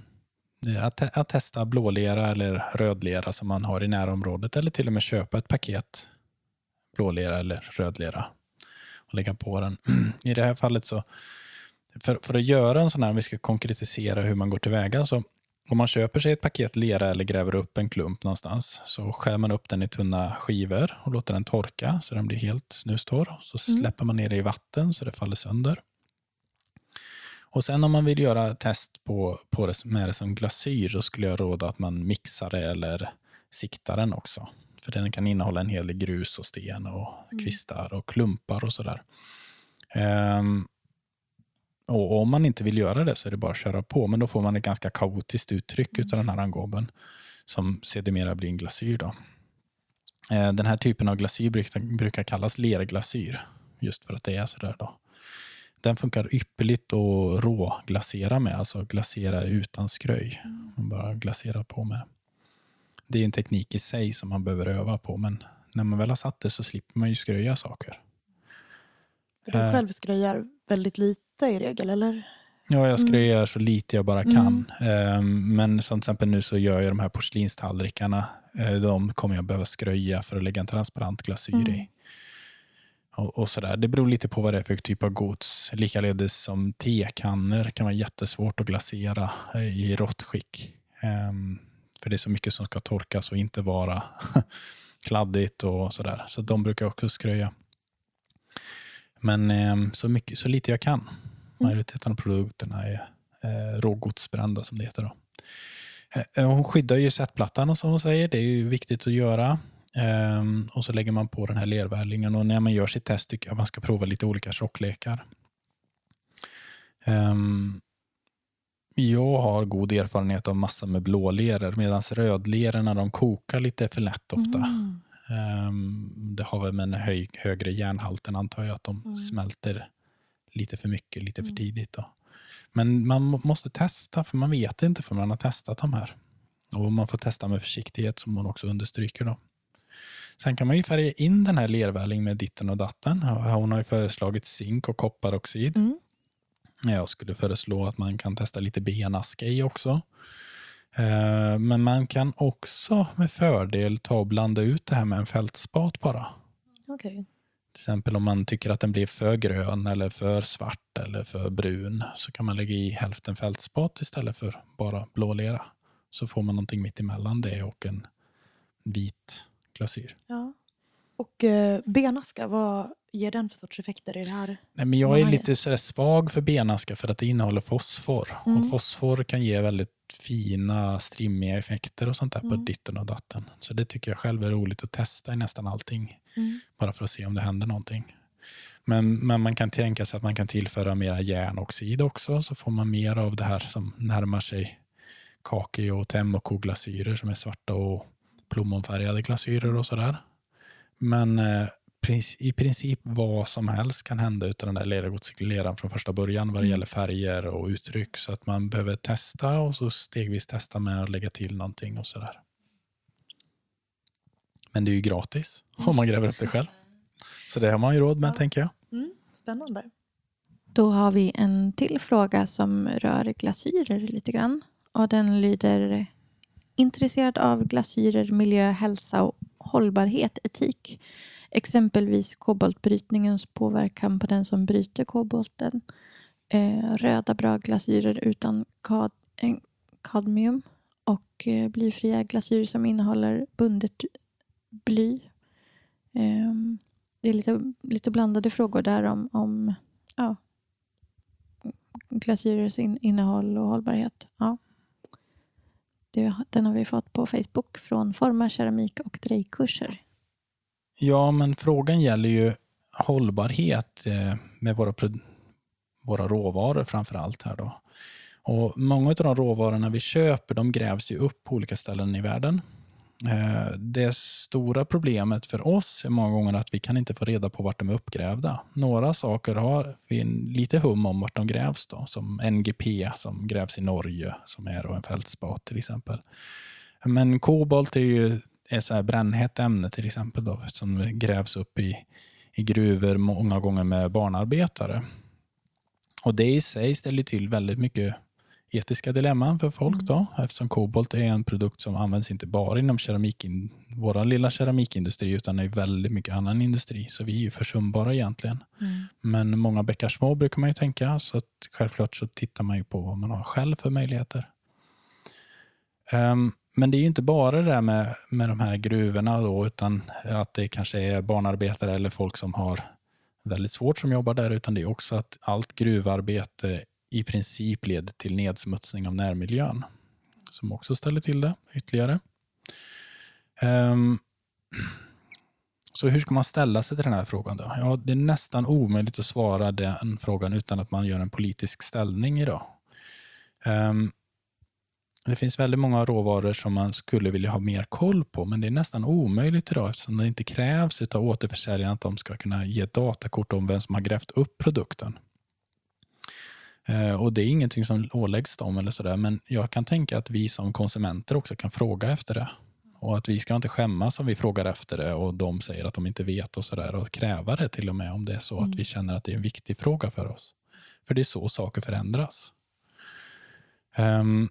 att, att testa blålera eller rödlera som man har i närområdet eller till och med köpa ett paket blålera eller rödlera och lägga på den. <clears throat> I det här fallet så, för, för att göra en sån här, om vi ska konkretisera hur man går tillväga, så om man köper sig ett paket lera eller gräver upp en klump någonstans så skär man upp den i tunna skivor och låter den torka så den blir helt snustorr. Så mm. släpper man ner det i vatten så det faller sönder. Och sen om man vill göra test på, på det med det som glasyr så skulle jag råda att man mixar det eller siktar den också. För den kan innehålla en hel del grus och sten och mm. kvistar och klumpar och sådär. Um, och om man inte vill göra det så är det bara att köra på, men då får man ett ganska kaotiskt uttryck mm. av den här angoben som sedermera blir en glasyr. Då. Uh, den här typen av glasyr brukar, brukar kallas lerglasyr, just för att det är sådär. Då. Den funkar ypperligt att råglasera med, alltså glasera utan skröj. Mm. Man bara glaserar på med. Det är en teknik i sig som man behöver öva på, men när man väl har satt det så slipper man ju skröja saker. För du eh. själv skröjar väldigt lite i regel, eller? Ja, jag skröjar mm. så lite jag bara kan. Mm. Men som till exempel nu så gör jag de här porslinstallrikarna. Eh, de kommer jag behöva skröja för att lägga en transparent glasyr mm. i och, och sådär. Det beror lite på vad det är för typ av gods. Likaledes som tekannor kan vara jättesvårt att glasera eh, i rått skick. Um, för det är så mycket som ska torkas och inte vara <laughs> kladdigt och sådär. Så de brukar också skröja. Men um, så, mycket, så lite jag kan. Mm. Majoriteten av produkterna är eh, rågodsbrända som det heter. Då. Eh, hon skyddar ju sättplattan som hon säger. Det är ju viktigt att göra. Ehm, och så lägger man på den här lervällingen och när man gör sitt test tycker jag man ska prova lite olika tjocklekar. Ehm, jag har god erfarenhet av massa med blåleror medan rödlerorna de kokar lite för lätt ofta. Mm. Ehm, det har väl med den hög, högre järnhalten antar jag att de Mm. smälter lite för mycket, lite för Mm. tidigt. Då. Men man må- måste testa för man vet inte för man har testat de här. Och man får testa med försiktighet som hon också understryker. Då. Sen kan man ju färga in den här lervällingen med ditten och datten. Hon har ju föreslagit zink och kopparoxid. Mm. Jag skulle föreslå att man kan testa lite benaska i också. Eh, Men man kan också med fördel ta och blanda ut det här med en fältspat bara. Okej. Till exempel om man tycker att den blir för grön eller för svart eller för brun så kan man lägga i hälften fältspat istället för bara blålera. Så får man någonting mitt emellan det och en vit glasyr. Ja. Och eh, benaska, vad ger den för sorts effekter i det här? Nej, men jag är lite sådär svag för benaska för att det innehåller fosfor. Mm. Och fosfor kan ge väldigt fina strimmiga effekter och sånt där på Mm. ditten och datten. Så det tycker jag själv är roligt att testa i nästan allting. Mm. Bara för att se om det händer någonting. Men, men man kan tänka sig att man kan tillföra mera järnoxid också så får man mer av det här som närmar sig kaki och temoko-glasyrer som är svarta och plommonfärgade glasyrer och sådär. Men eh, i princip vad som helst kan hända utan den där lergodsleran från första början vad det Mm. gäller färger och uttryck. Så att man behöver testa och så stegvis testa med att lägga till någonting och sådär. Men det är ju gratis om man gräver upp det själv. Så det har man ju råd med Ja. tänker jag. Mm. Spännande. Då har vi en till fråga som rör glasyrer lite grann. Och den lyder Intresserad av glasyrer, miljö, hälsa och hållbarhet, etik. Exempelvis koboltbrytningens påverkan på den som bryter kobolten. Eh, röda bra glasyrer utan kad, eh, kadmium. Och eh, blyfria glasyrer som innehåller bundet bly. Ehm, det är lite, lite blandade frågor där om, om ja, glasyrers in, innehåll och hållbarhet. Ja. Det, den har vi fått på Facebook från Forma keramik och drejkurser. Ja, men frågan gäller ju hållbarhet eh, med våra, våra råvaror framför allt här då. Och många av de råvarorna vi köper de grävs ju upp på olika ställen i världen. Eh, det stora problemet för oss är många gånger att vi kan inte få reda på vart de är uppgrävda. Några saker har vi lite hum om vart de grävs då, som NGP som grävs i Norge, som är en fältspat till exempel. Men kobolt är ju ett så här brännhett ämne till exempel då, som grävs upp i, i gruvor många gånger med barnarbetare. Och det i sig ställer till väldigt mycket etiska dilemman för folk då, eftersom kobolt är en produkt som används inte bara inom keramikin, vår lilla keramikindustri utan i väldigt mycket annan industri. Så vi är ju försumbara egentligen. Men många bäckar små brukar man ju tänka, så att självklart så tittar man ju på vad man har själv för möjligheter. Ehm, men det är ju inte bara det där med, med de här gruvorna då, utan att det kanske är barnarbetare eller folk som har väldigt svårt som jobbar där, utan det är också att allt gruvarbete i princip leder till nedsmutsning av närmiljön, som också ställer till det ytterligare. Um, så hur ska man ställa sig till den här frågan då? Ja, det är nästan omöjligt att svara den frågan utan att man gör en politisk ställning idag. Um, ehm, det finns väldigt många råvaror som man skulle vilja ha mer koll på, men det är nästan omöjligt idag eftersom det inte krävs av återförsäljarna att de ska kunna ge datakort om vem som har grävt upp produkten. Eh, Och Det är ingenting som åläggs dem, eller sådär, men jag kan tänka att vi som konsumenter också kan fråga efter det. Och att vi ska inte skämmas om vi frågar efter det och de säger att de inte vet och sådär och kräva det till och med om det är så att vi känner att det är en viktig fråga för oss. För det är så saker förändras. Ehm,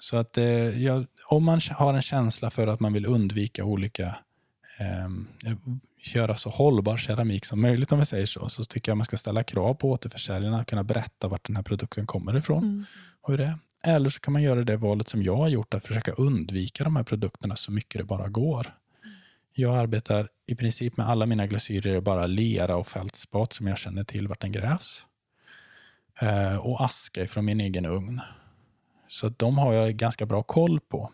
så att eh, ja, om man har en känsla för att man vill undvika olika ehm, göra så hållbar keramik som möjligt om vi säger så, så tycker jag man ska ställa krav på återförsäljarna att kunna berätta vart den här produkten kommer ifrån. Mm. Och hur det är. Eller så kan man göra det valet som jag har gjort, att försöka undvika de här produkterna så mycket det bara går. Jag arbetar i princip med alla mina glasyrer är bara lera och fältspat som jag känner till vart den grävs. Eh, och aska från min egen ugn. Så de har jag ganska bra koll på.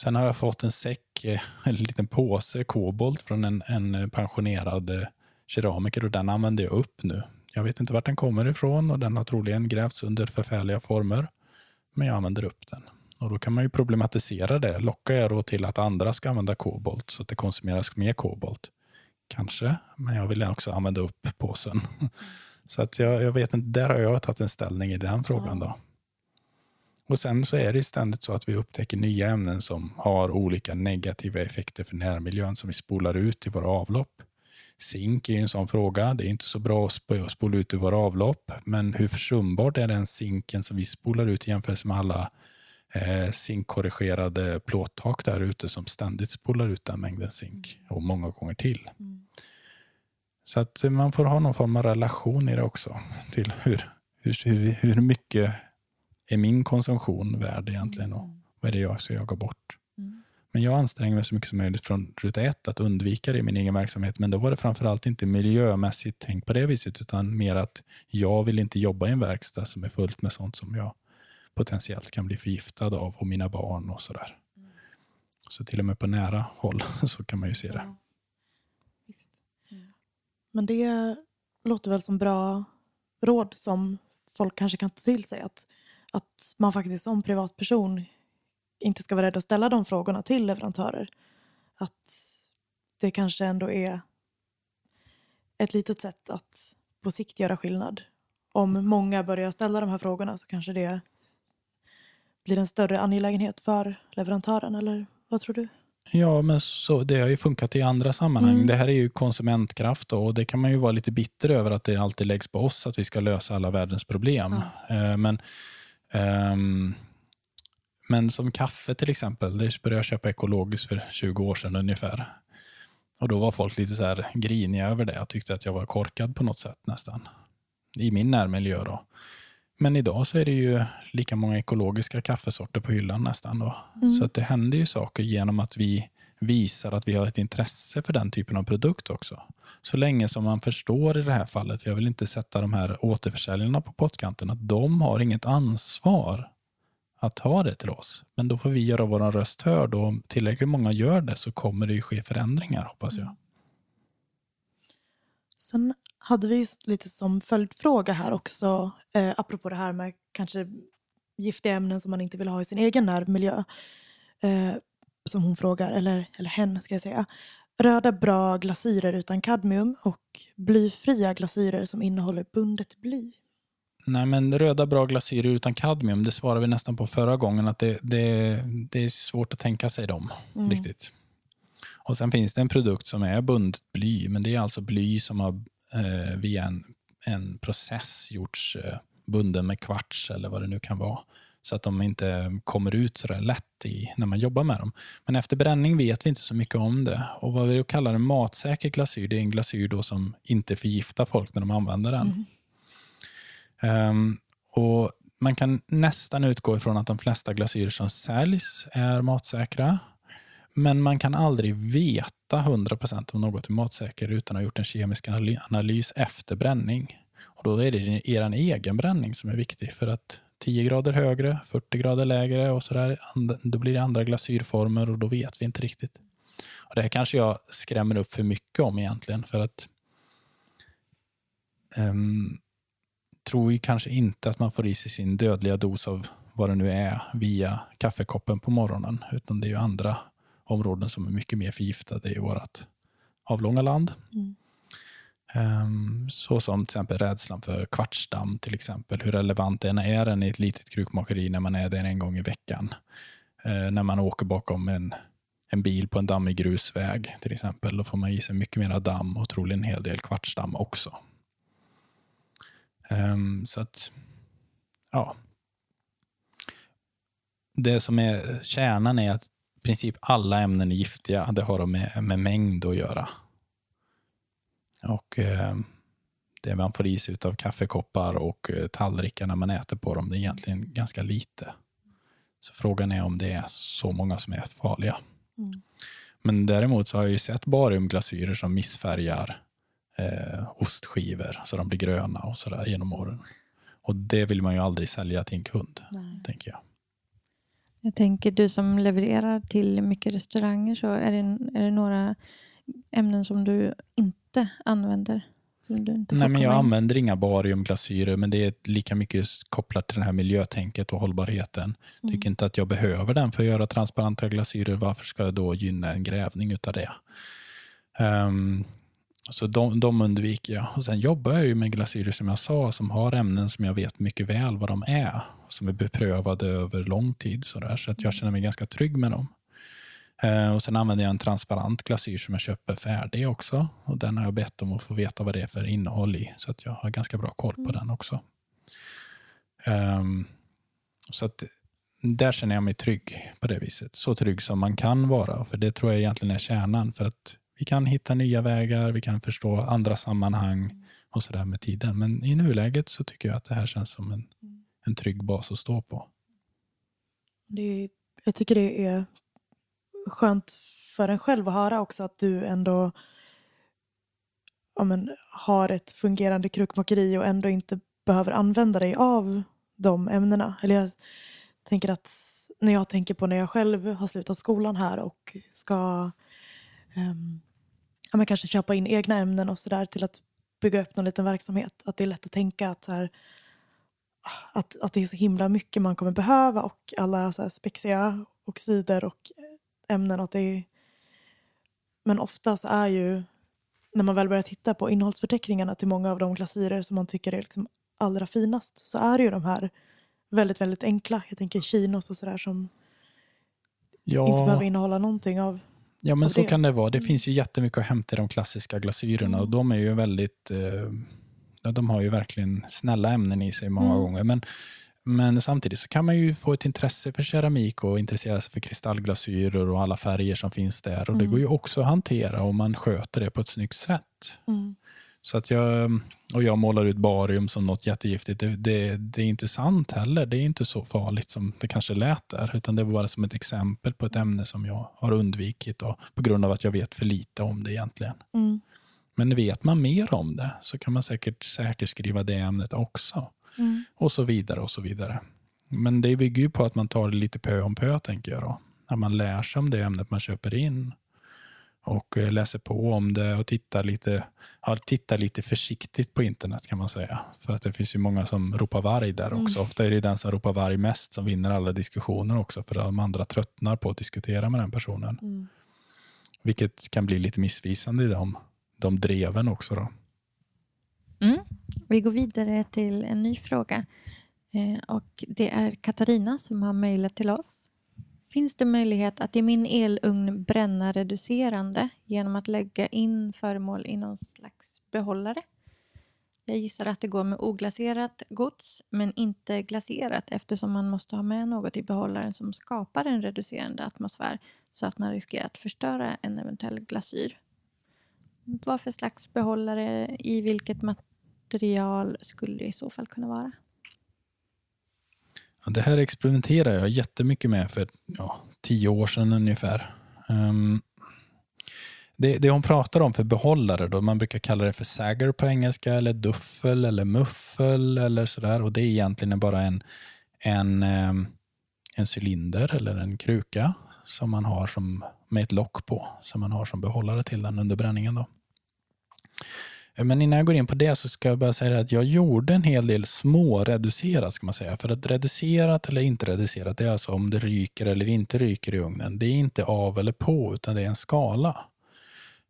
Sen har jag fått en säck, eh, en liten påse kobolt från en, en pensionerad eh, keramiker och den använder jag upp nu. Jag vet inte vart den kommer ifrån och den har troligen grävts under förfärliga former. Men jag använder upp den. Och Då kan man ju problematisera det. Lockar jag då till att andra ska använda kobolt så att det konsumeras mer kobolt? Kanske, men jag vill också använda upp påsen. <laughs> Så att jag, jag vet inte, där har jag tagit en ställning i den frågan. då. Och Sen så är det ständigt så att vi upptäcker nya ämnen som har olika negativa effekter för närmiljön som vi spolar ut i våra avlopp. Zink är en sån fråga. Det är inte så bra att sp- spola ut i våra avlopp, men hur försumbart är den zinken som vi spolar ut i jämförelse med alla eh, zinkkorrigerade plåttak där ute som ständigt spolar ut den mängden zink och många gånger till. Så att man får ha någon form av relation i det också till hur, hur, hur mycket är min konsumtion värd egentligen och vad är det jag ska jaga bort. Men jag anstränger mig så mycket som möjligt från ruta ett att undvika det i min egen verksamhet. Men då var det framförallt inte miljömässigt tänkt på det viset utan mer att jag vill inte jobba i en verkstad som är fullt med sånt som jag potentiellt kan bli förgiftad av och mina barn och sådär. Så till och med på nära håll <laughs> så kan man ju se det. Visst. Men det låter väl som bra råd som folk kanske kan ta till sig. Att, att man faktiskt som privatperson inte ska vara rädd att ställa de frågorna till leverantörer. Att det kanske ändå är ett litet sätt att på sikt göra skillnad. Om många börjar ställa de här frågorna så kanske det blir en större angelägenhet för leverantören. Eller vad tror du? Ja, men så, det har ju funkat i andra sammanhang. Mm. Det här är ju konsumentkraft och det kan man ju vara lite bitter över att det alltid läggs på oss att vi ska lösa alla världens problem. Eh, Men, ehm, men som kaffe till exempel, det började jag köpa ekologiskt för 20 år sedan ungefär. Och Då var folk lite så här griniga över det och tyckte att jag var korkad på något sätt nästan. I min närmiljö då. Men idag så är det ju lika många ekologiska kaffesorter på hyllan nästan. Då. Så att det händer ju saker genom att vi visar att vi har ett intresse för den typen av produkt också. Så länge som man förstår i det här fallet, jag vill inte sätta de här återförsäljarna på pottkanten, att de har inget ansvar att ha det till oss. Men då får vi göra vår röst hörd och om tillräckligt många gör det så kommer det ju ske förändringar hoppas jag. Sen hade vi lite som följdfråga här också, eh, apropå det här med kanske giftiga ämnen som man inte vill ha i sin egen närmiljö. Eh, som hon frågar, eller, eller hen ska jag säga. Röda bra glasyrer utan kadmium och blyfria glasyrer som innehåller bundet bly. Nej, men röda bra glasyrer utan kadmium, det svarade vi nästan på förra gången, att det, det, det är svårt att tänka sig dem riktigt. Och Sen finns det en produkt som är bundet bly, men det är alltså bly som har eh, via en, en process gjorts eh, bunden med kvarts eller vad det nu kan vara. Så att de inte kommer ut så där lätt i, när man jobbar med dem. Men efter bränning vet vi inte så mycket om det. Och Vad vi kallar en matsäker glasyr, det är en glasyr då som inte förgiftar folk när de använder den. Ehm, och Man kan nästan utgå ifrån att de flesta glasyrer som säljs är matsäkra. Men man kan aldrig veta 100% om något är matsäker utan att ha gjort en kemisk analy- analys efter bränning. Och Då är det er egen bränning som är viktig. För att 10 grader högre, 40 grader lägre och sådär, där. då blir det andra glasyrformer och då vet vi inte riktigt. Och Det här kanske jag skrämmer upp för mycket om egentligen. För att um, tror ju kanske inte att man får i sig sin dödliga dos av vad det nu är via kaffekoppen på morgonen. Utan det är ju andra områden som är mycket mer förgiftade i vårt avlånga land. Mm. Ehm, så som till exempel rädslan för kvartsdamm till exempel. Hur relevant den är den i ett litet krukmakeri när man är där en gång i veckan. Ehm, när man åker bakom en, en bil på en dammig grusväg till exempel. Då får man i sig mycket mer damm och troligen en hel del kvartsdamm också. Ehm, så att, ja. Det som är kärnan är att i princip alla ämnen är giftiga. Det har med, med mängd att göra. Och eh, det man får i sig av kaffekoppar och eh, tallrikar när man äter på dem, det är egentligen ganska lite. Så frågan är om det är så många som är farliga. Men däremot så har jag ju sett bariumglasyrer som missfärgar eh, ostskivor så de blir gröna och sådär genom åren. Och det vill man ju aldrig sälja till en kund, tänker jag. Jag tänker du som levererar till mycket restauranger så är det, är det några ämnen som du inte använder? Som du inte Nej, men jag in? använder inga bariumglasyrer, men det är lika mycket kopplat till det här miljötänket och hållbarheten. Mm. Tycker inte att jag behöver den för att göra transparenta glasyrer. Varför ska jag då gynna en grävning utav det? Ehm, så de, de undviker jag. Och sen jobbar jag ju med glasyrer som jag sa, som har ämnen som jag vet mycket väl vad de är. Som är beprövade över lång tid. Så, där, så att jag känner mig ganska trygg med dem. Eh, och Sen använder jag en transparent glasyr som jag köper färdig också. Och Den har jag bett om att få veta vad det är för innehåll i. Så att jag har ganska bra koll på den också. Ehm, så att där känner jag mig trygg på det viset. Så trygg som man kan vara. För det tror jag egentligen är kärnan. För att vi kan hitta nya vägar, vi kan förstå andra sammanhang och sådär med tiden. Men i nuläget så tycker jag att det här känns som en, en trygg bas att stå på. Det jag tycker det är skönt för en själv att höra också att du ändå ja, men, har ett fungerande krukmakeri och ändå inte behöver använda dig av de ämnena. Eller jag tänker att när jag tänker på när jag själv har slutat skolan här och ska um, ja, men kanske köpa in egna ämnen och sådär till att bygga upp någon liten verksamhet. Att det är lätt att tänka att, så här, att, att det är så himla mycket man kommer behöva och alla så här spexiga oxider och ämnen. Att det är, men ofta så är ju, när man väl börjar titta på innehållsförteckningarna till många av de glasyrer som man tycker är liksom allra finast så är det ju de här väldigt, väldigt enkla. Jag tänker chinos och sådär som inte behöver innehålla någonting av Ja, men så det. kan det vara. Det Mm. finns ju jättemycket att hämta i de klassiska glasyrerna och de är ju väldigt... Eh, ja, de har ju verkligen snälla ämnen i sig många Mm. gånger. Men, men samtidigt så kan man ju få ett intresse för keramik och intressera sig för kristallglasyrer och alla färger som finns där. Och Det Mm. går ju också att hantera om man sköter det på ett snyggt sätt. Mm. Så att jag, och jag målar ut barium som något jättegiftigt. Det, det, det är inte sant heller. Det är inte så farligt som det kanske lät där. Utan det var bara som ett exempel på ett ämne som jag har undvikit och, på grund av att jag vet för lite om det egentligen. Mm. Men vet man mer om det så kan man säkert säkerskriva det ämnet också. Mm. Och så vidare och så vidare. Men det bygger ju på att man tar det lite pö om pö tänker jag då. När man lär sig om det ämnet man köper in. Och eh, läser på om det och tittar lite, ja, tittar lite försiktigt på internet kan man säga. För att det finns ju många som ropar varg där också. Ofta är det den som ropar varg mest som vinner alla diskussioner också. För de andra tröttnar på att diskutera med den personen. Mm. Vilket kan bli lite missvisande i de, de dreven också. Då. Mm. Vi går vidare till en ny fråga. Eh, och Det är Katarina som har mejlat till oss. Finns det möjlighet att i min elugn bränna reducerande genom att lägga in föremål i någon slags behållare? Jag gissar att det går med oglaserat gods men inte glaserat eftersom man måste ha med något i behållaren som skapar en reducerande atmosfär så att man riskerar att förstöra en eventuell glasyr. Vad för slags behållare, i vilket material skulle det i så fall kunna vara? Ja, det här experimenterar jag jättemycket med för ja, tio år sedan ungefär. Um, det, det hon pratar om för behållare, då, man brukar kalla det för sagger på engelska, eller duffel eller muffel eller sådär. Och det är egentligen bara en, en, ehm, en cylinder eller en kruka som man har som, med ett lock på, som man har som behållare till den under bränningen. Då. Men innan jag går in på det så ska jag bara säga att jag gjorde en hel del små reducerat ska man säga. För att reducerat eller inte reducerat, det är alltså om det ryker eller inte ryker i ugnen. Det är inte av eller på, utan det är en skala.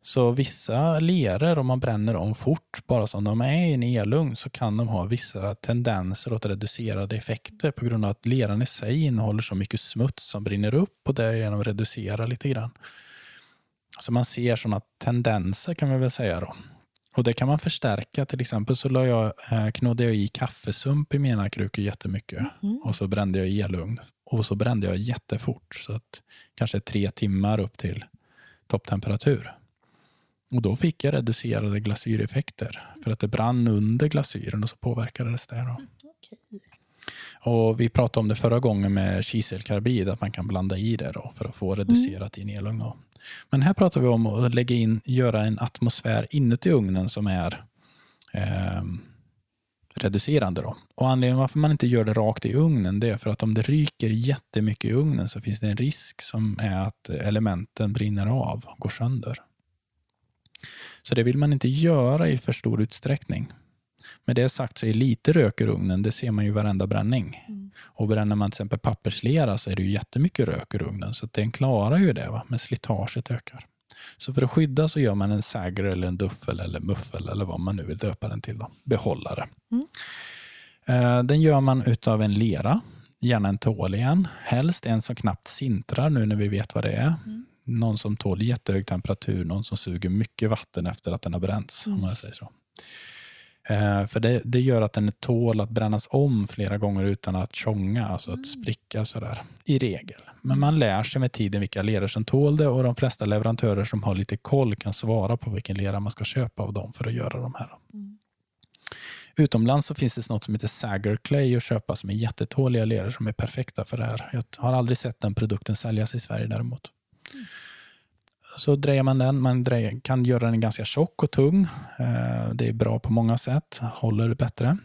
Så vissa leror, om man bränner dem fort, bara som de är i en elugn, så kan de ha vissa tendenser åt reducerade effekter på grund av att leran i sig innehåller så mycket smuts som brinner upp och därigenom reducerar lite grann. Så man ser sådana tendenser kan man väl säga då. Och det kan man förstärka. Till exempel så la jag, eh, knådde jag i kaffesump i mina krukor jättemycket. Mhm. Och så brände jag i elugn. Och så brände jag jättefort. Så att kanske tre timmar upp till topptemperatur. Och då fick jag reducerade glasyreffekter. För att det brann under glasyren och så påverkades det. Då. Okej. Och vi pratade om det förra gången med kiselkarbid, att man kan blanda i det då för att få reducerat i en elugn. Men här pratar vi om att lägga in, göra en atmosfär inuti ugnen som är eh, reducerande. Då. Och anledningen varför man inte gör det rakt i ugnen det är för att om det ryker jättemycket i ugnen så finns det en risk som är att elementen brinner av och går sönder. Så det vill man inte göra i för stor utsträckning. Med det sagt så är lite rök ur ugnen, det ser man ju i varenda bränning. Och bränner man till exempel papperslera så är det ju jättemycket rök ur ugnen. Så den klarar ju det, va? men slitaget ökar. Så för att skydda så gör man en säger eller en duffel eller muffel eller vad man nu vill döpa den till. Då. Behållare. Mm. Eh, Den gör man utav en lera, gärna en tål igen. Helst en som knappt sintrar nu när vi vet vad det är. Mm. Någon som tål jättehög temperatur, någon som suger mycket vatten efter att den har bränts. Mm. Om jag säger så. Eh, För det, det gör att den tål att brännas om flera gånger utan att tjonga, alltså att spricka sådär. I regel. Men man lär sig med tiden vilka leror som tål det och de flesta leverantörer som har lite koll kan svara på vilken lera man ska köpa av dem för att göra de här. Mm. Utomlands så finns det något som heter Sager Clay att köpa som är jättetåliga leror som är perfekta för det här. Jag har aldrig sett den produkten säljas i Sverige däremot. Så drejar man den. Man drejar, kan göra den ganska tjock och tung. Eh, Det är bra på många sätt. Håller bättre.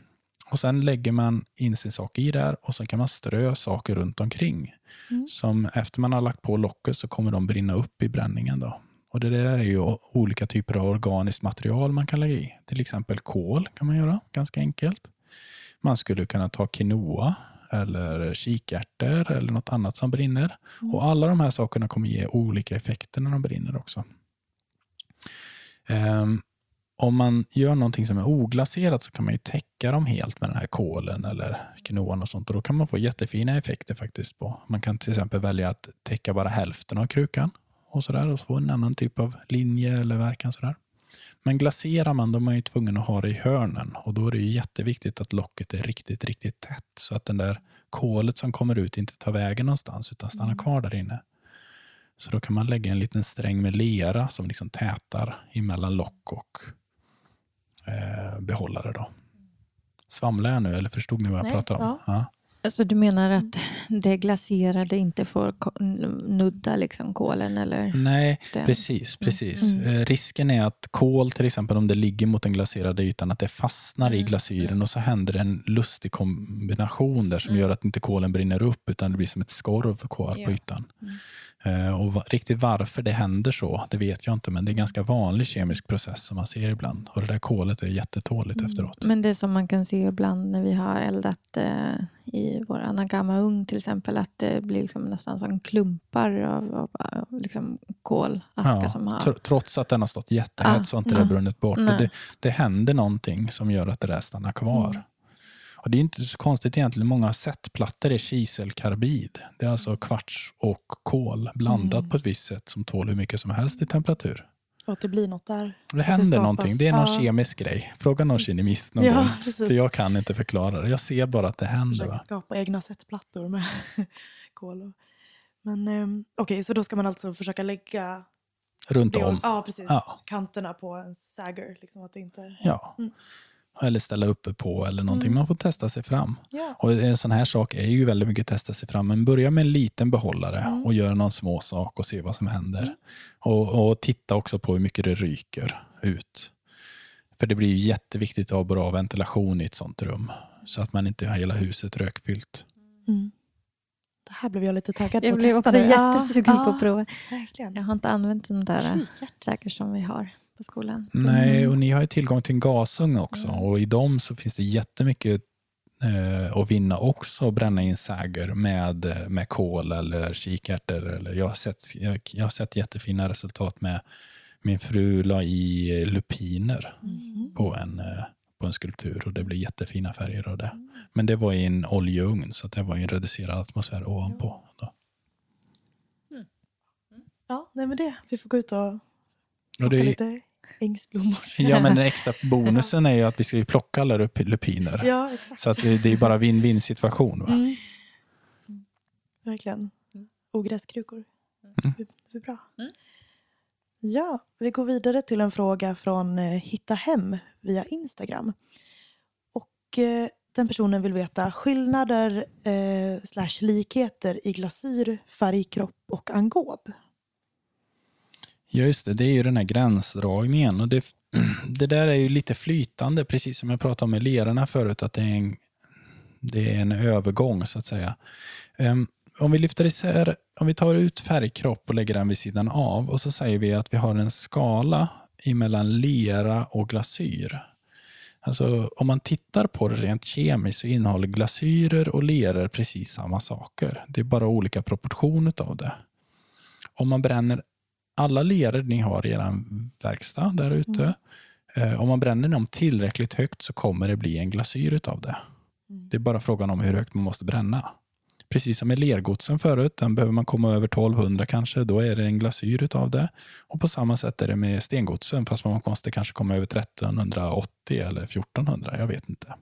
Och Sen lägger man in sin sak i där och sen kan man strö saker runt omkring. Mm. Som efter man har lagt på locket så kommer de brinna upp i bränningen. Då. Och Det där är ju olika typer av organiskt material man kan lägga i. Till exempel kol kan man göra, ganska enkelt. Man skulle kunna ta quinoa eller kikärtor eller något annat som brinner. Och Alla de här sakerna kommer ge olika effekter när de brinner också. Ehm, om man gör någonting som är oglaserat så kan man ju täcka dem helt med den här kolen eller quinoan och sånt. Och då kan man få jättefina effekter faktiskt. på. Man kan till exempel välja att täcka bara hälften av krukan och sådär och få en annan typ av linje eller verkan. Sådär. Men glaserar man då är man ju tvungen att ha det i hörnen och då är det ju jätteviktigt att locket är riktigt, riktigt tätt så att den där kolet som kommer ut inte tar vägen någonstans utan stannar kvar där inne. Så då kan man lägga en liten sträng med lera som liksom tätar emellan lock och eh, behållare. Då. Svamlar jag nu eller förstod ni vad jag Nej, pratade om? Ja. Alltså du menar att det glaserade inte får nudda liksom kolen eller? Nej, den? precis. precis. Mm. Eh, risken är att kol, till exempel om det ligger mot den glaserade ytan, att det fastnar i Mm. glasyren och så händer en lustig kombination där som Mm. gör att inte kolen brinner upp utan det blir som ett skorv kvar Ja. på ytan. Mm. Eh, Och riktigt varför det händer så, det vet jag inte, men det är en ganska vanlig kemisk process som man ser ibland. Och det där kolet är jättetåligt Mm. efteråt. Men det som man kan se ibland när vi har eldat eh, i vår anagama-ugn till exempel att det blir liksom nästan som klumpar av, av, av liksom kolaska som har... tr- trots att den har stått jättehett Ah, så har inte det brunnit bort. Det, det händer någonting som gör att det där stannar kvar. Mm. Och Det är inte så konstigt egentligen. Många setplattor är kiselkarbid. Det är alltså kvarts och kol blandat Mm. på ett visst sätt som tål hur mycket som helst i temperatur. Och att det blir något där. Det händer skapas, någonting. Det är någon ja. kemisk grej. Fråga någon kemist någon ja, gång. precis. För jag kan inte förklara det. Jag ser bara att det händer. Försöka Va? skapa egna setplattor med <laughs> kol. Och... Men um, okej, så då ska man alltså försöka lägga Runt det, om. ja, precis, Ja. kanterna på en sagger. Liksom att det inte... Ja. Mm. Eller ställa uppe på eller någonting. Mm. Man får testa sig fram. Ja. Och en sån här sak är ju väldigt mycket testa sig fram. Men börja med en liten behållare Mm. och gör någon små sak och se vad som händer. Mm. Och, och titta också på hur mycket det ryker ut. För det blir ju jätteviktigt att ha bra ventilation i ett sånt rum. Så att man inte har hela huset rökfyllt. Mm. Det här blev jag lite taggad Jag på att blev testa också nu. Ja, jättesugen på ja, att prova. Verkligen. Jag har inte använt de där Kika. säkert som vi har på skolan. Nej, och ni har ju tillgång till en gasugn också. Mm. Och i dem så finns det jättemycket eh, att vinna också att bränna in säger med, med kol eller kikärtor. Eller jag, har sett, jag, jag har sett jättefina resultat med min fru la i lupiner Mhm. på en, eh, på en skulptur och det blev jättefina färger av det. Men det var i en oljeugn så det var i en reducerad atmosfär ovanpå. Då. Ja, nej men det. Vi får gå ut och Och det är, lite ängsblommor. <laughs> ja, men den extra bonusen är ju att vi ska ju plocka alla lup- lupiner. Ja, exakt. Så att det är bara win-win situation. Va? Mm. Verkligen. Ogräskrukor. Mm. Det är bra. Mm. Ja, vi går vidare till en fråga från eh, Hitta Hem via Instagram. Och eh, den personen vill veta skillnader eh, slash likheter i glasyr, färgkropp och angob. Ja, just det. Det är ju den här gränsdragningen. Och det, <clears throat> det där är ju lite flytande, precis som jag pratade om med lerorna förut, att det är en, det är en övergång så att säga. Um, om vi lyfter isär, om vi tar ut färgkropp och lägger den vid sidan av och så säger vi att vi har en skala mellan lera och glasyr. Alltså, om man tittar på det rent kemiskt så innehåller glasyrer och leror precis samma saker. Det är bara olika proportioner av det. Om man bränner alla leror ni har i er verkstad där ute, mm. om man bränner dem tillräckligt högt så kommer det bli en glasyr av det. Mm. Det är bara frågan om hur högt man måste bränna. Precis som med lergodsen förut, den behöver man komma över 1200 kanske, då är det en glasyr av det. Och På samma sätt är det med stengodsen, fast man måste kanske komma över 1380 eller 1400, jag vet inte.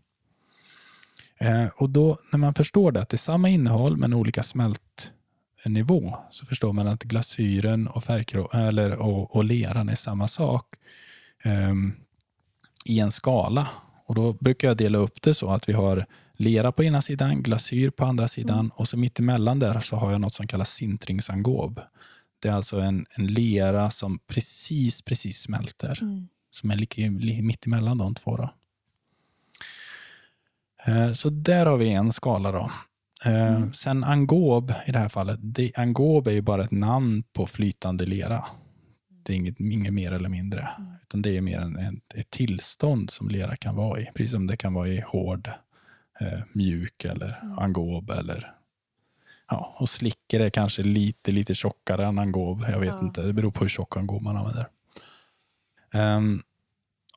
Eh, och då när man förstår det, att det är samma innehåll men olika smältnivå, så förstår man att glasyren och, eller, och, och leran är samma sak eh, i en skala. Och Då brukar jag dela upp det så att vi har lera på ena sidan, glasyr på andra sidan mm. och så mittemellan där så har jag något som kallas sintringsangåb. Det är alltså en, en lera som precis, precis smälter. Mm. Som är lika, mittemellan de två. Då. Eh, så där har vi en skala. då. Eh, mm. Sen angob i det här fallet. Det, angob är ju bara ett namn på flytande lera. Det är inget, inget mer eller mindre. Mm. Utan Det är mer en, ett, ett tillstånd som lera kan vara i. Precis som det kan vara i hård eh, mjuk eller mm. angob. Eller, ja, och slicker är kanske lite, lite tjockare än angob. Jag vet ja. inte, det beror på hur tjock angob man använder. Um,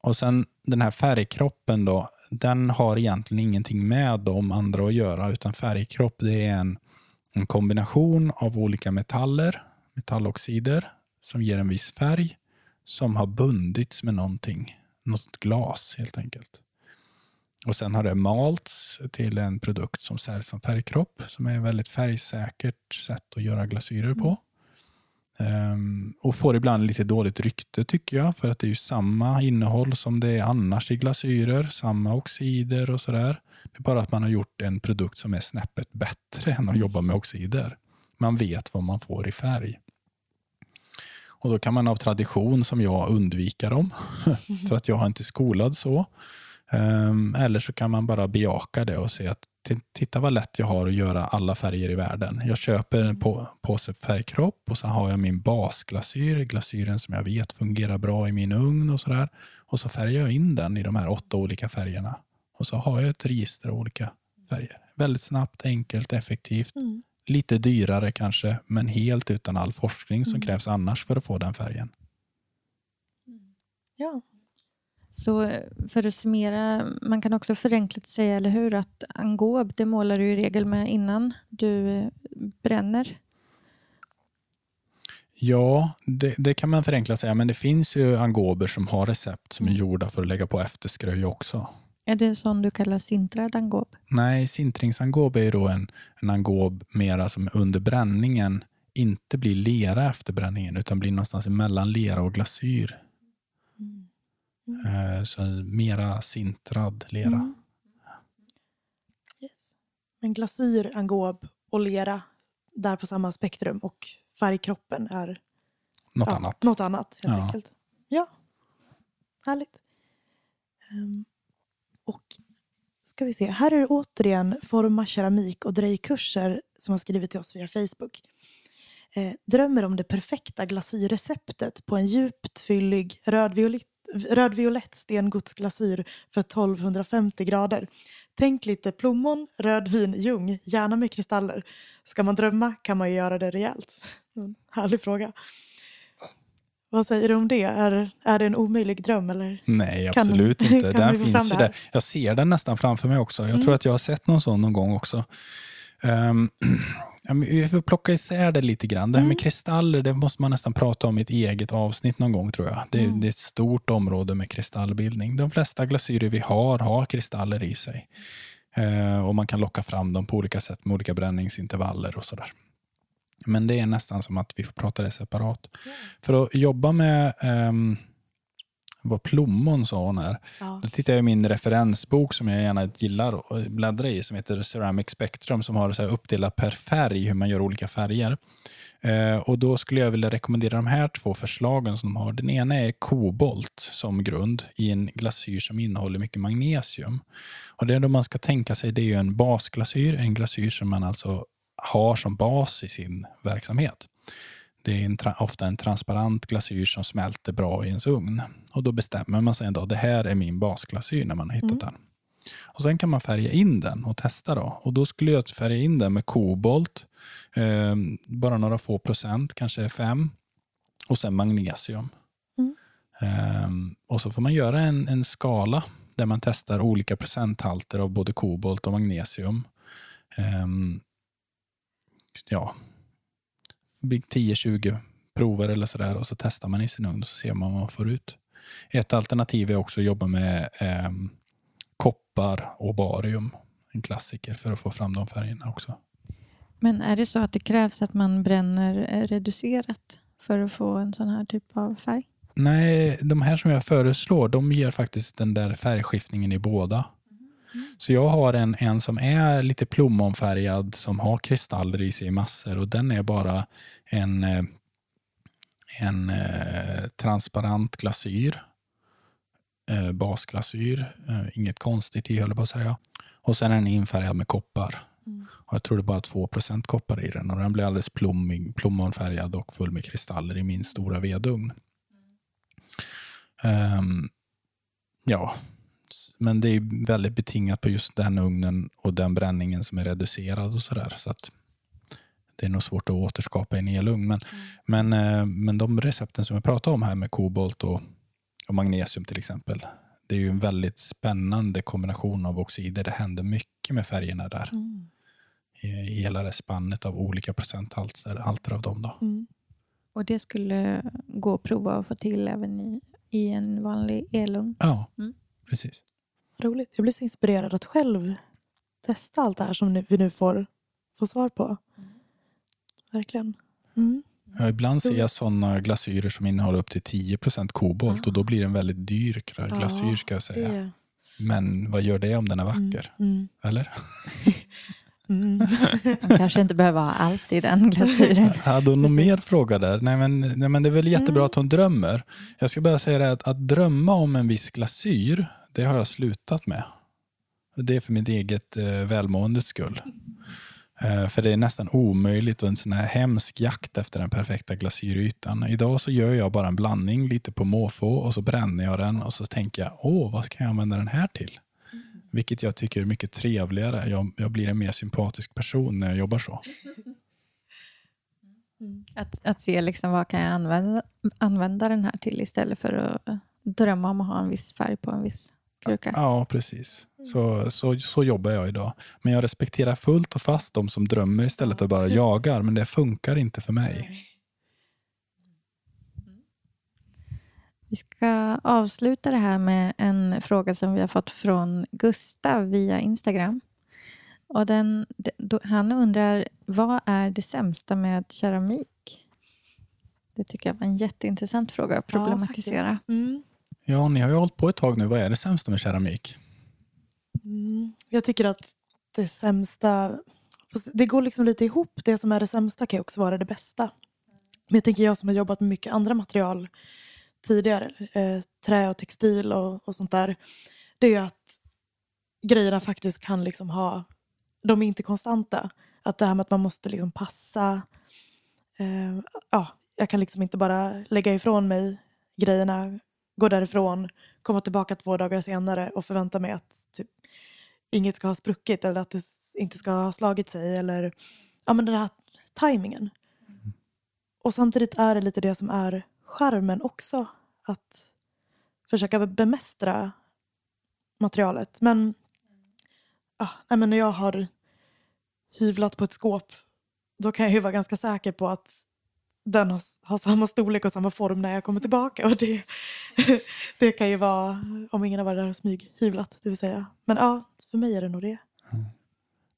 och sen den här färgkroppen då, den har egentligen ingenting med de andra att göra, utan färgkropp det är en, en kombination av olika metaller, metalloxider, som ger en viss färg, som har bundits med någonting, något glas helt enkelt. Och Sen har det malts till en produkt som säljs som färgkropp som är ett väldigt färgsäkert sätt att göra glasyrer på. Um, och får ibland lite dåligt rykte tycker jag för att det är ju samma innehåll som det är annars i glasyrer, samma oxider och sådär. Det är bara att man har gjort en produkt som är snäppet bättre än att jobba med oxider. Man vet vad man får i färg. Och Då kan man av tradition som jag undvika dem, <laughs> för att jag har inte skolad så. Um, eller så kan man bara bejaka det och se att titta vad lätt jag har att göra alla färger i världen. Jag köper en på, påse färgkropp och så har jag min basglasyr, glasyren som jag vet fungerar bra i min ugn och sådär. Och så färgar jag in den i de här åtta olika färgerna. Och så har jag ett register av olika färger. Väldigt snabbt, enkelt, effektivt. Mm. Lite dyrare kanske, men helt utan all forskning som mm. krävs annars för att få den färgen. Ja, så för att summera, man kan också förenklat säga, eller hur, att angob det målar du i regel med innan du eh, bränner. Ja, det, det, kan man förenklat säga, men det finns ju angober som har recept som är mm. gjorda för att lägga på efterskröj också. Är det sån du kallar sintrad angob? Nej, sintringsangob är då en, en angob mera som under bränningen inte blir lera efter bränningen utan blir någonstans mellan lera och glasyr. Mm. Eh, så mera sintrad lera. Mm. Yes. Men glasyr, angob och lera där på samma spektrum och färgkroppen är något ja, annat. Något annat helt ja. enkelt. Ja, härligt. Um, och ska vi se, här är det återigen Forma keramik och drejkurser som har skrivit till oss via Facebook. Eh, drömmer om det perfekta glasyrreceptet på en djupt fyllig rödviolett rödviolett stengodsglasyr för 1250 grader. Tänk lite plommon, rödvin, ljung, gärna med kristaller. Ska man drömma kan man ju göra det rejält. En härlig fråga. Vad säger du om det? Är, är det en omöjlig dröm? Eller Nej, absolut kan, <laughs> inte. Kan den finns ju där. Jag ser den nästan framför mig också. Jag mm. tror att jag har sett någon sån någon gång också. Um, <clears throat> vi får plocka isär det lite grann. Det här med mm. kristaller det måste man nästan prata om i ett eget avsnitt någon gång tror jag. Det, mm. det är ett stort område med kristallbildning. De flesta glasyrer vi har har kristaller i sig. Eh, och Man kan locka fram dem på olika sätt med olika bränningsintervaller och sådär. Men det är nästan som att vi får prata det separat. Mm. För att jobba med um, Vad plommon sa hon här. Ja. Då tittar jag i min referensbok som jag gärna gillar att bläddra i som heter Ceramic Spectrum som har så här uppdelat per färg hur man gör olika färger. Eh, och Då skulle jag vilja rekommendera de här två förslagen som de har. Den ena är kobolt som grund i en glasyr som innehåller mycket magnesium. Och Det man ska tänka sig det är ju en basglasyr, en glasyr som man alltså har som bas i sin verksamhet. Det är en, ofta en transparent glasyr som smälter bra i ens ugn. Och Då bestämmer man sig att det här är min basglasyr när man har hittat mm. den. Och Sen kan man färga in den och testa. Då. Och Då skulle jag färga in den med kobolt, eh, bara några få procent, kanske fem. Och sen magnesium. Mm. Eh, och så får man göra en, en skala där man testar olika procenthalter av både kobolt och magnesium. Eh, ja, 10-20 prover eller sådär och så testar man i sin ugn och så ser man vad man får ut. Ett alternativ är också att jobba med eh, koppar och barium, en klassiker för att få fram de färgerna också. Men är det så att det krävs att man bränner eh, reducerat för att få en sån här typ av färg? Nej, de här som jag föreslår, de ger faktiskt den där färgskiftningen i båda. Så jag har en, en som är lite plommonfärgad som har kristaller i sig i massor och den är bara en, eh, en eh, transparent glasyr. Eh, basglasyr, eh, inget konstigt i höll jag på att säga. Och sen är den infärgad med koppar. Mm. Och jag tror det är bara 2% koppar i den och den blir alldeles plommig, plommonfärgad och full med kristaller i min stora vedugn. Um, ja, men det är väldigt betingat på just den ugnen och den bränningen som är reducerad och sådär. Så att det är nog svårt att återskapa i en elugn. Men, mm. men, eh, men de recepten som jag pratade om här med kobolt och, och magnesium till exempel. Det är ju en väldigt spännande kombination av oxider. Det händer mycket med färgerna där. Mm. I, I hela det spannet av olika procenthalter av dem. Då. Mm. Och det skulle gå att prova att få till även i, i en vanlig elugn? Ja. Mm. Precis. Roligt. Jag blir så inspirerad att själv testa allt det här som vi nu får, får svar på. Mm. Verkligen. Mm. Ja, ibland ser jag sådana glasyrer som innehåller upp till 10% kobolt ja. och då blir det en väldigt dyr glasyr ska jag säga. Det. Men vad gör det om den är vacker? Mm. mm. Eller? <laughs> Mm. Man kanske inte behöver ha allt i den glasyren. Hade hon någon mer fråga där? Nej men, nej, men det är väl jättebra mm. att hon drömmer. Jag ska bara säga det att, att drömma om en viss glasyr, det har jag slutat med. Det är för mitt eget eh, välmåendes skull. Eh, för det är nästan omöjligt och en sån här hemsk jakt efter den perfekta glasyrytan. Idag så gör jag bara en blandning lite på måfå och så bränner jag den och så tänker jag, åh, vad ska jag använda den här till? Vilket jag tycker är mycket trevligare. Jag, jag blir en mer sympatisk person när jag jobbar så. Mm. Att, att se liksom vad kan jag använda, använda den här till istället för att drömma om att ha en viss färg på en viss kruka. Ja, precis. Så, så, så jobbar jag idag. Men jag respekterar fullt och fast de som drömmer istället för bara jagar. Men det funkar inte för mig. Vi ska avsluta det här med en fråga som vi har fått från Gustav via Instagram. Och den, han undrar, vad är det sämsta med keramik? Det tycker jag var en jätteintressant fråga att problematisera. Ja, mm ja ni har ju hållit på ett tag nu. Vad är det sämsta med keramik? Mm. Jag tycker att det sämsta... Det går liksom lite ihop. Det som är det sämsta kan också vara det bästa. Men jag tänker jag som har jobbat med mycket andra material tidigare, eh, trä och textil och, och sånt där, det är ju att grejerna faktiskt kan liksom ha, de är inte konstanta. Att det här med att man måste liksom passa, eh, ja, jag kan liksom inte bara lägga ifrån mig grejerna, gå därifrån, komma tillbaka två dagar senare och förvänta mig att typ, inget ska ha spruckit eller att det inte ska ha slagit sig. Eller ja, men den här tajmingen. Mm. Och samtidigt är det lite det som är charmen också. Att försöka bemästra materialet. Men, ah, men när jag har hyvlat på ett skåp då kan jag ju vara ganska säker på att den har, har, samma storlek och samma form när jag kommer tillbaka. Och det, <laughs> det kan ju vara om ingen har varit där och smyghyvlat. Det vill säga. Men ja, för mig är det nog det. Mm.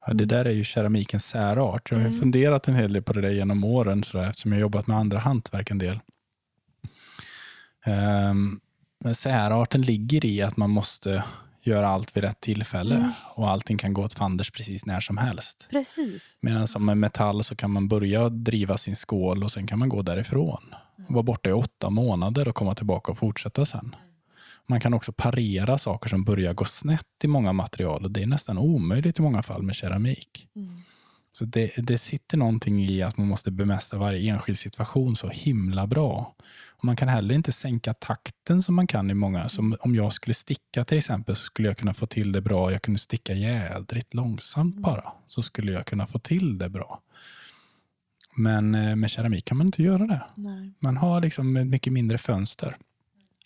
Ja, det där är ju keramikens särart. Jag har mm. funderat en hel del på det där genom åren så där, eftersom jag jobbat med andra hantverk en del. Um, Men särarten ligger i att man måste göra allt vid rätt tillfälle Mm. och allting kan gå åt fanders precis när som helst. Precis. Medan som med metall så kan man börja driva sin skål och sen kan man gå därifrån. Vara borta i åtta månader och komma tillbaka och fortsätta sen. Man kan också parera saker som börjar gå snett i många material och det är nästan omöjligt i många fall med keramik. Mm. Så det, det sitter någonting i att man måste bemästra varje enskild situation så himla bra. Och man kan heller inte sänka takten som man kan i många. Som om jag skulle sticka till exempel så skulle jag kunna få till det bra. Jag kunde sticka jädrigt långsamt bara. Så skulle jag kunna få till det bra. Men eh, med keramik kan man inte göra det. Nej. Man har liksom mycket mindre fönster.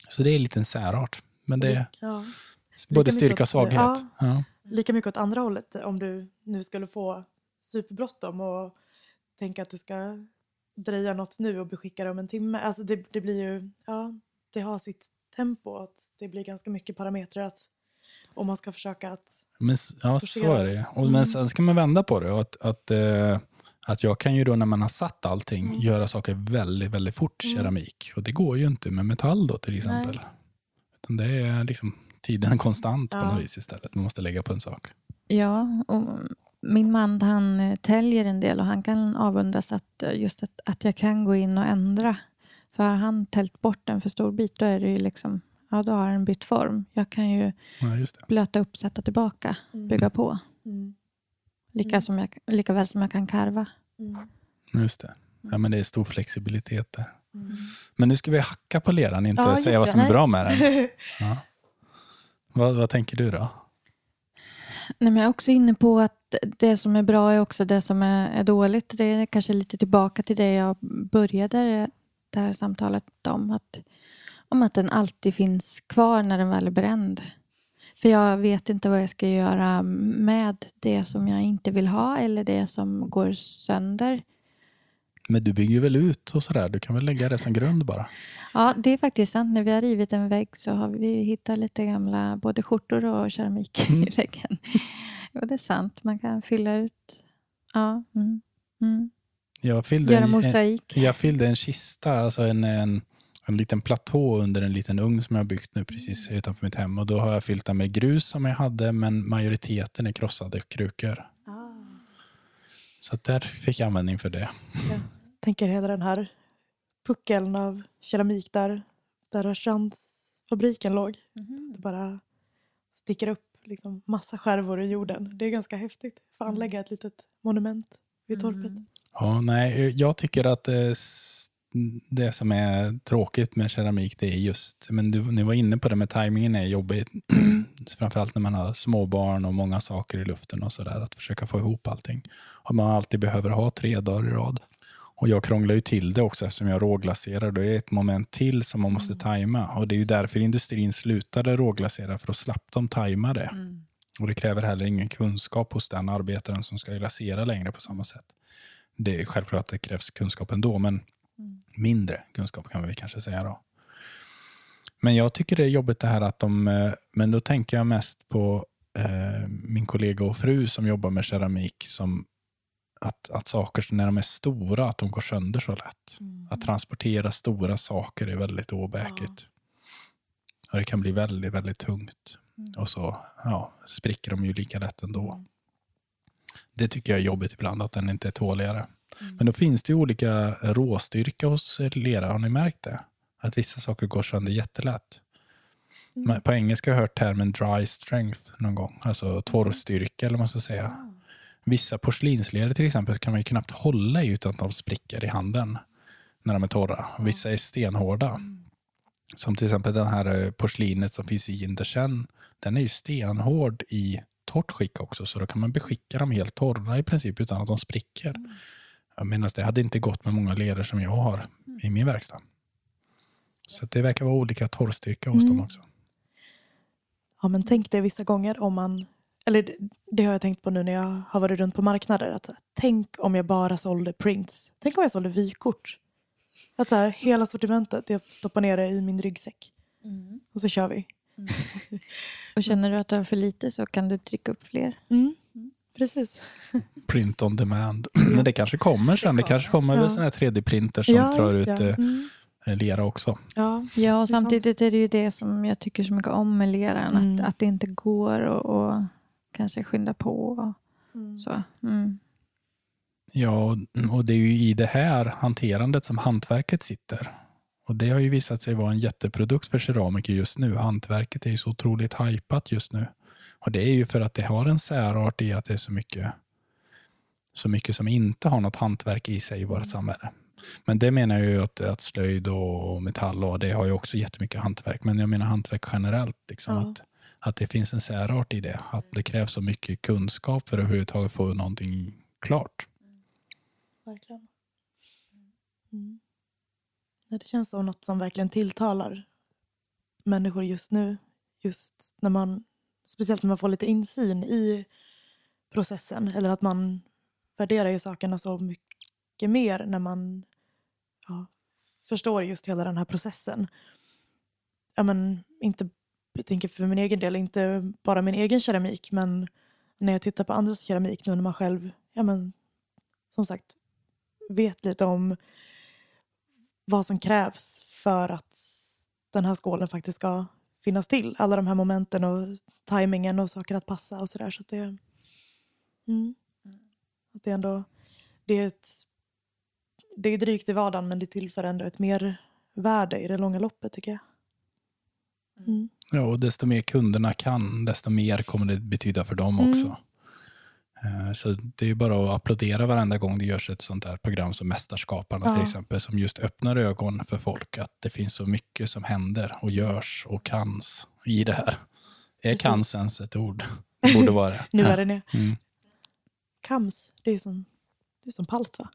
Så det är en liten särart. Men det är Ja. både styrka och svaghet. ja. Ja. Lika mycket åt andra hållet om du nu skulle få superbråttom och tänka att du ska dreja något nu och beskicka det om en timme. Alltså det, det blir ju, ja, det har sitt tempo. Att det blir ganska mycket parametrar att om man ska försöka att, Men, ja, så är det. Och, Mm. Men sen ska man vända på det. Och att, att, eh, att jag kan ju då när man har satt allting Mm. göra saker väldigt, väldigt fort Mm. keramik. Och det går ju inte med metall då till exempel. Utan det är liksom tiden konstant på Ja. något vis istället. Man måste lägga på en sak. Ja, och min man han eh, täljer en del och han kan avundas att eh, just att, att jag kan gå in och ändra. För har han täljt bort en för stor bit då är det ju liksom, ja då har den bytt form. Jag kan ju Ja, just det. blöta upp, sätta tillbaka, bygga på. Mm. Lika, Mm. som jag, lika väl som jag kan karva. Mm. Just det. Ja, men det är stor flexibilitet där. Mm. Men nu ska vi hacka på leran, inte Ja, säga vad som är bra med den. <laughs> Ja. Vad, vad tänker du då? Nej, men jag är också inne på att det som är bra är också det som är, är dåligt. Det är kanske lite tillbaka till det jag började det här samtalet om. Att, om att den alltid finns kvar när den väl är bränd. För jag vet inte vad jag ska göra med det som jag inte vill ha eller det som går sönder. Men du bygger väl ut och sådär? Du kan väl lägga det som grund bara? Ja, det är faktiskt sant. När vi har rivit en vägg så har vi hittat lite gamla både skjortor och keramik Mm. i väggen. <laughs> Jo, det är sant. Man kan fylla ut. Ja. Mm. Mm. Jag fyllde, Göra en, mosaik. jag fyllde en kista, alltså en, en, en liten platå under en liten ugn som jag har byggt nu precis utanför mitt hem. Och Då har jag fyllt den med grus som jag hade, men majoriteten är krossade krukor. Ah. Så där fick jag användning för det. Tänker hela den här puckeln av keramik där, där Rörstrandsfabriken låg. Mhm. Det bara sticker upp liksom massa skärvor i jorden. Det är ganska häftigt. Få anlägga ett litet monument vid torpet. Mm. Ja, nej, jag tycker att eh, det som är tråkigt med keramik det är just, men du, ni var inne på det med tajmingen är jobbigt. <clears throat> Framförallt när man har småbarn och många saker i luften och sådär. Att försöka få ihop allting. Och man alltid behöver ha tre dagar i rad. Och jag krånglar ju till det också eftersom jag råglaserar. Då är det ett moment till som man måste tajma. Och det är ju därför industrin slutade råglasera för att slapp de tajma det. Mm. Och det kräver heller ingen kunskap hos den arbetaren som ska glasera längre på samma sätt. Det är självklart att det krävs kunskap ändå, men Mm. mindre kunskap kan vi kanske säga då. Men jag tycker det är jobbigt det här att de, eh, men då tänker jag mest på eh, min kollega och fru som jobbar med keramik som att, att saker när de är stora, att de går sönder så lätt. Mm. Att transportera stora saker är väldigt åbäkigt. Och det kan bli väldigt, väldigt tungt. Mm. Och så ja, spricker de ju lika lätt ändå. Mm. Det tycker jag är jobbigt ibland, att den inte är tåligare. Mm. Men då finns det ju olika råstyrka hos lera. Har ni märkt det? Att vissa saker går sönder jättelätt. Mm. Men På engelska har jag hört termen dry strength någon gång. Alltså torrstyrka eller vad man ska säga. Vissa porslinsleror till exempel kan man ju knappt hålla i utan att de spricker i handen när de är torra. Och Vissa är stenhårda. Som till exempel den här eh, porslinet som finns i Jindersen. Den är ju stenhård i torrt skick också så då kan man beskicka dem helt torra i princip utan att de spricker. Jag menar, det hade inte gått med många leror som jag har i min verkstad. Så det verkar vara olika torrstyrka hos Mm. dem också. Ja, men tänk det vissa gånger om man... Eller det, har jag tänkt på nu när jag har varit runt på marknader. Att, tänk om jag bara sålde prints. Tänk om jag sålde vykort. Att här, hela sortimentet, jag stoppar ner det i min ryggsäck. Mm. Och så kör vi. Och känner du att du har för lite så kan du trycka upp fler. Mm. Precis. Print on demand. Men det kanske kommer sen. Det kanske kommer Ja. sådana här 3D-printer som ja, drar ut det. eh, Mm. lera också. Ja, Ja, och samtidigt är det ju det som jag tycker så mycket om med leran. Mm. Att, att det inte går och kanske skynda på. Och mm. så. Mm. Ja, och- det är ju i det här hanterandet som hantverket sitter. Och det har ju visat sig vara en jätteprodukt för keramiker just nu. Hantverket är ju så otroligt hypat just nu. Och det är ju för att det har en särart i att det är så mycket, så mycket som inte har något hantverk i sig i vårt samhälle. Men det menar jag ju att, att slöjd och metall och det har ju också jättemycket hantverk. Men jag menar hantverk generellt. Liksom, Ja. att, att det finns en särart i det. Att det krävs så mycket kunskap för att överhuvudtaget få någonting klart. verkligen. Mm. Det känns som något som verkligen tilltalar människor just nu. Just när man, speciellt när man får lite insyn i processen. Eller att man värderar ju sakerna så mycket mer när man ja, förstår just hela den här processen. Ja, men inte, jag tänker för min egen del, inte bara min egen keramik, men när jag tittar på andras keramik nu när man själv, ja men som sagt, vet lite om vad som krävs för att den här skålen faktiskt ska finnas till. Alla de här momenten och tajmingen och saker att passa och sådär. Så att det, mm, att det ändå det är, ett, det är drygt i vardagen men det tillför ändå ett mer värde i det långa loppet tycker jag. Mm. Ja, och desto mer kunderna kan, desto mer kommer det betyda för dem Mm. också. Eh, Så det är bara att applådera varenda gång det görs ett sånt här program som Mästerskaparna Ja. till exempel, som just öppnar ögon för folk att det finns så mycket som händer och görs och kans i det här. Är Precis. kans ens ett ord? Det borde vara det. <laughs> Nu är det det. Mm. Kams, det är som, det är som palt va?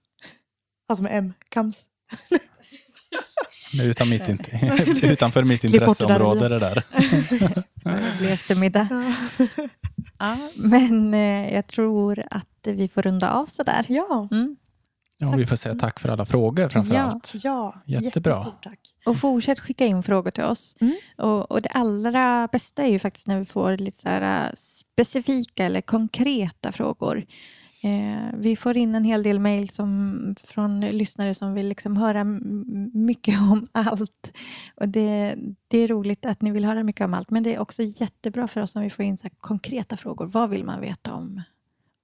Alltså med M, kams. <laughs> Men utan mitt, inte, <laughs> <laughs> utanför mitt intresseområde det där. Det <laughs> blir eftermiddag. Ja, men eh, jag tror att vi får runda av sådär. Ja, Mm. Ja, vi får säga tack för alla frågor framför Ja. allt. ja Jättebra. tack. Och fortsätt skicka in frågor till oss. Mm. Och, och det allra bästa är ju faktiskt när vi får lite så här äh, specifika eller konkreta frågor. Eh, vi får in en hel del mejl som- från lyssnare som vill liksom höra mycket om allt. Och det, det är roligt att ni vill höra mycket om allt men det är också jättebra för oss om vi får in så här konkreta frågor. Vad vill man veta om,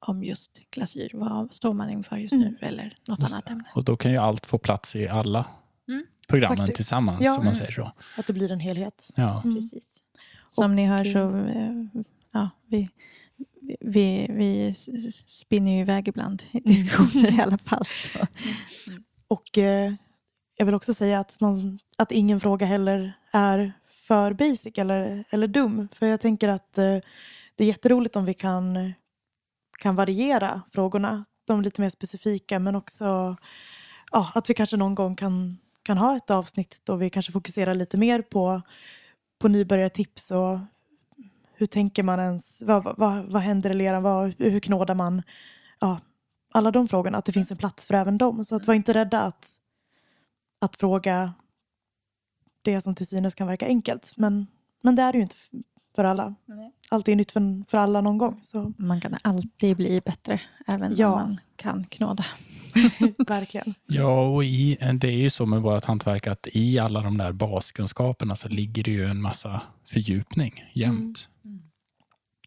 om just glasyr? Vad står man inför just nu? Mm. Eller något Just annat ämne. Och då kan ju allt få plats i alla Mm. programmen Faktiskt. tillsammans, Ja. om man säger så. Att det blir en helhet. Ja. Mm. Precis. Som ni hör Och, så eh, ja, vi, vi, vi spinner ju iväg ibland i diskussioner i alla fall. Så. Och eh, jag vill också säga att, man, att ingen fråga heller är för basic eller, eller dum. För jag tänker att eh, det är jätteroligt om vi kan, kan variera frågorna. De är lite mer specifika men också ja, att vi kanske någon gång kan, kan ha ett avsnitt då vi kanske fokuserar lite mer på, på nybörjartips och hur tänker man ens, vad, vad- vad, händer i leran, vad, hur knådar man? Ja, alla de frågorna, att det finns en plats för även dem. Så att var inte rädda att, att fråga det som till synes kan verka enkelt. Men, men det är det ju inte för alla. Nej. Allt är nytt för, för alla någon gång. Så Man kan alltid bli bättre även Ja. om man kan knåda. <laughs> verkligen. Ja, och i, det är ju så med vårt hantverk att i alla de där baskunskaperna så ligger det ju en massa fördjupning jämt.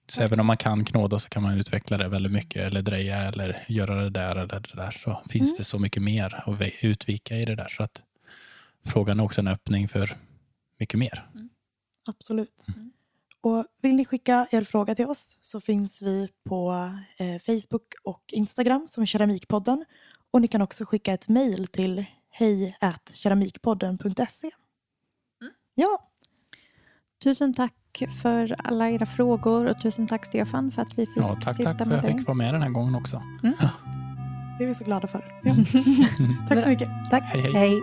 Så även om man kan knåda så kan man utveckla det väldigt mycket eller dreja eller göra det där eller det där så finns Mm. det så mycket mer att utvika i det där. Så att frågan är också en öppning för mycket mer. Absolut. Och vill ni skicka er fråga till oss så finns vi på eh, Facebook och Instagram som Keramikpodden. Och ni kan också skicka ett mejl till hej keramikpodden.se. Ja, Tusen tack för alla era frågor och tusen tack Stefan för att vi fick Ja, tack, sitta tack för med att jag dig. fick vara med den här gången också. det är vi så glada för. Ja. <laughs> Tack så mycket. Tack. Hej, hej. hej.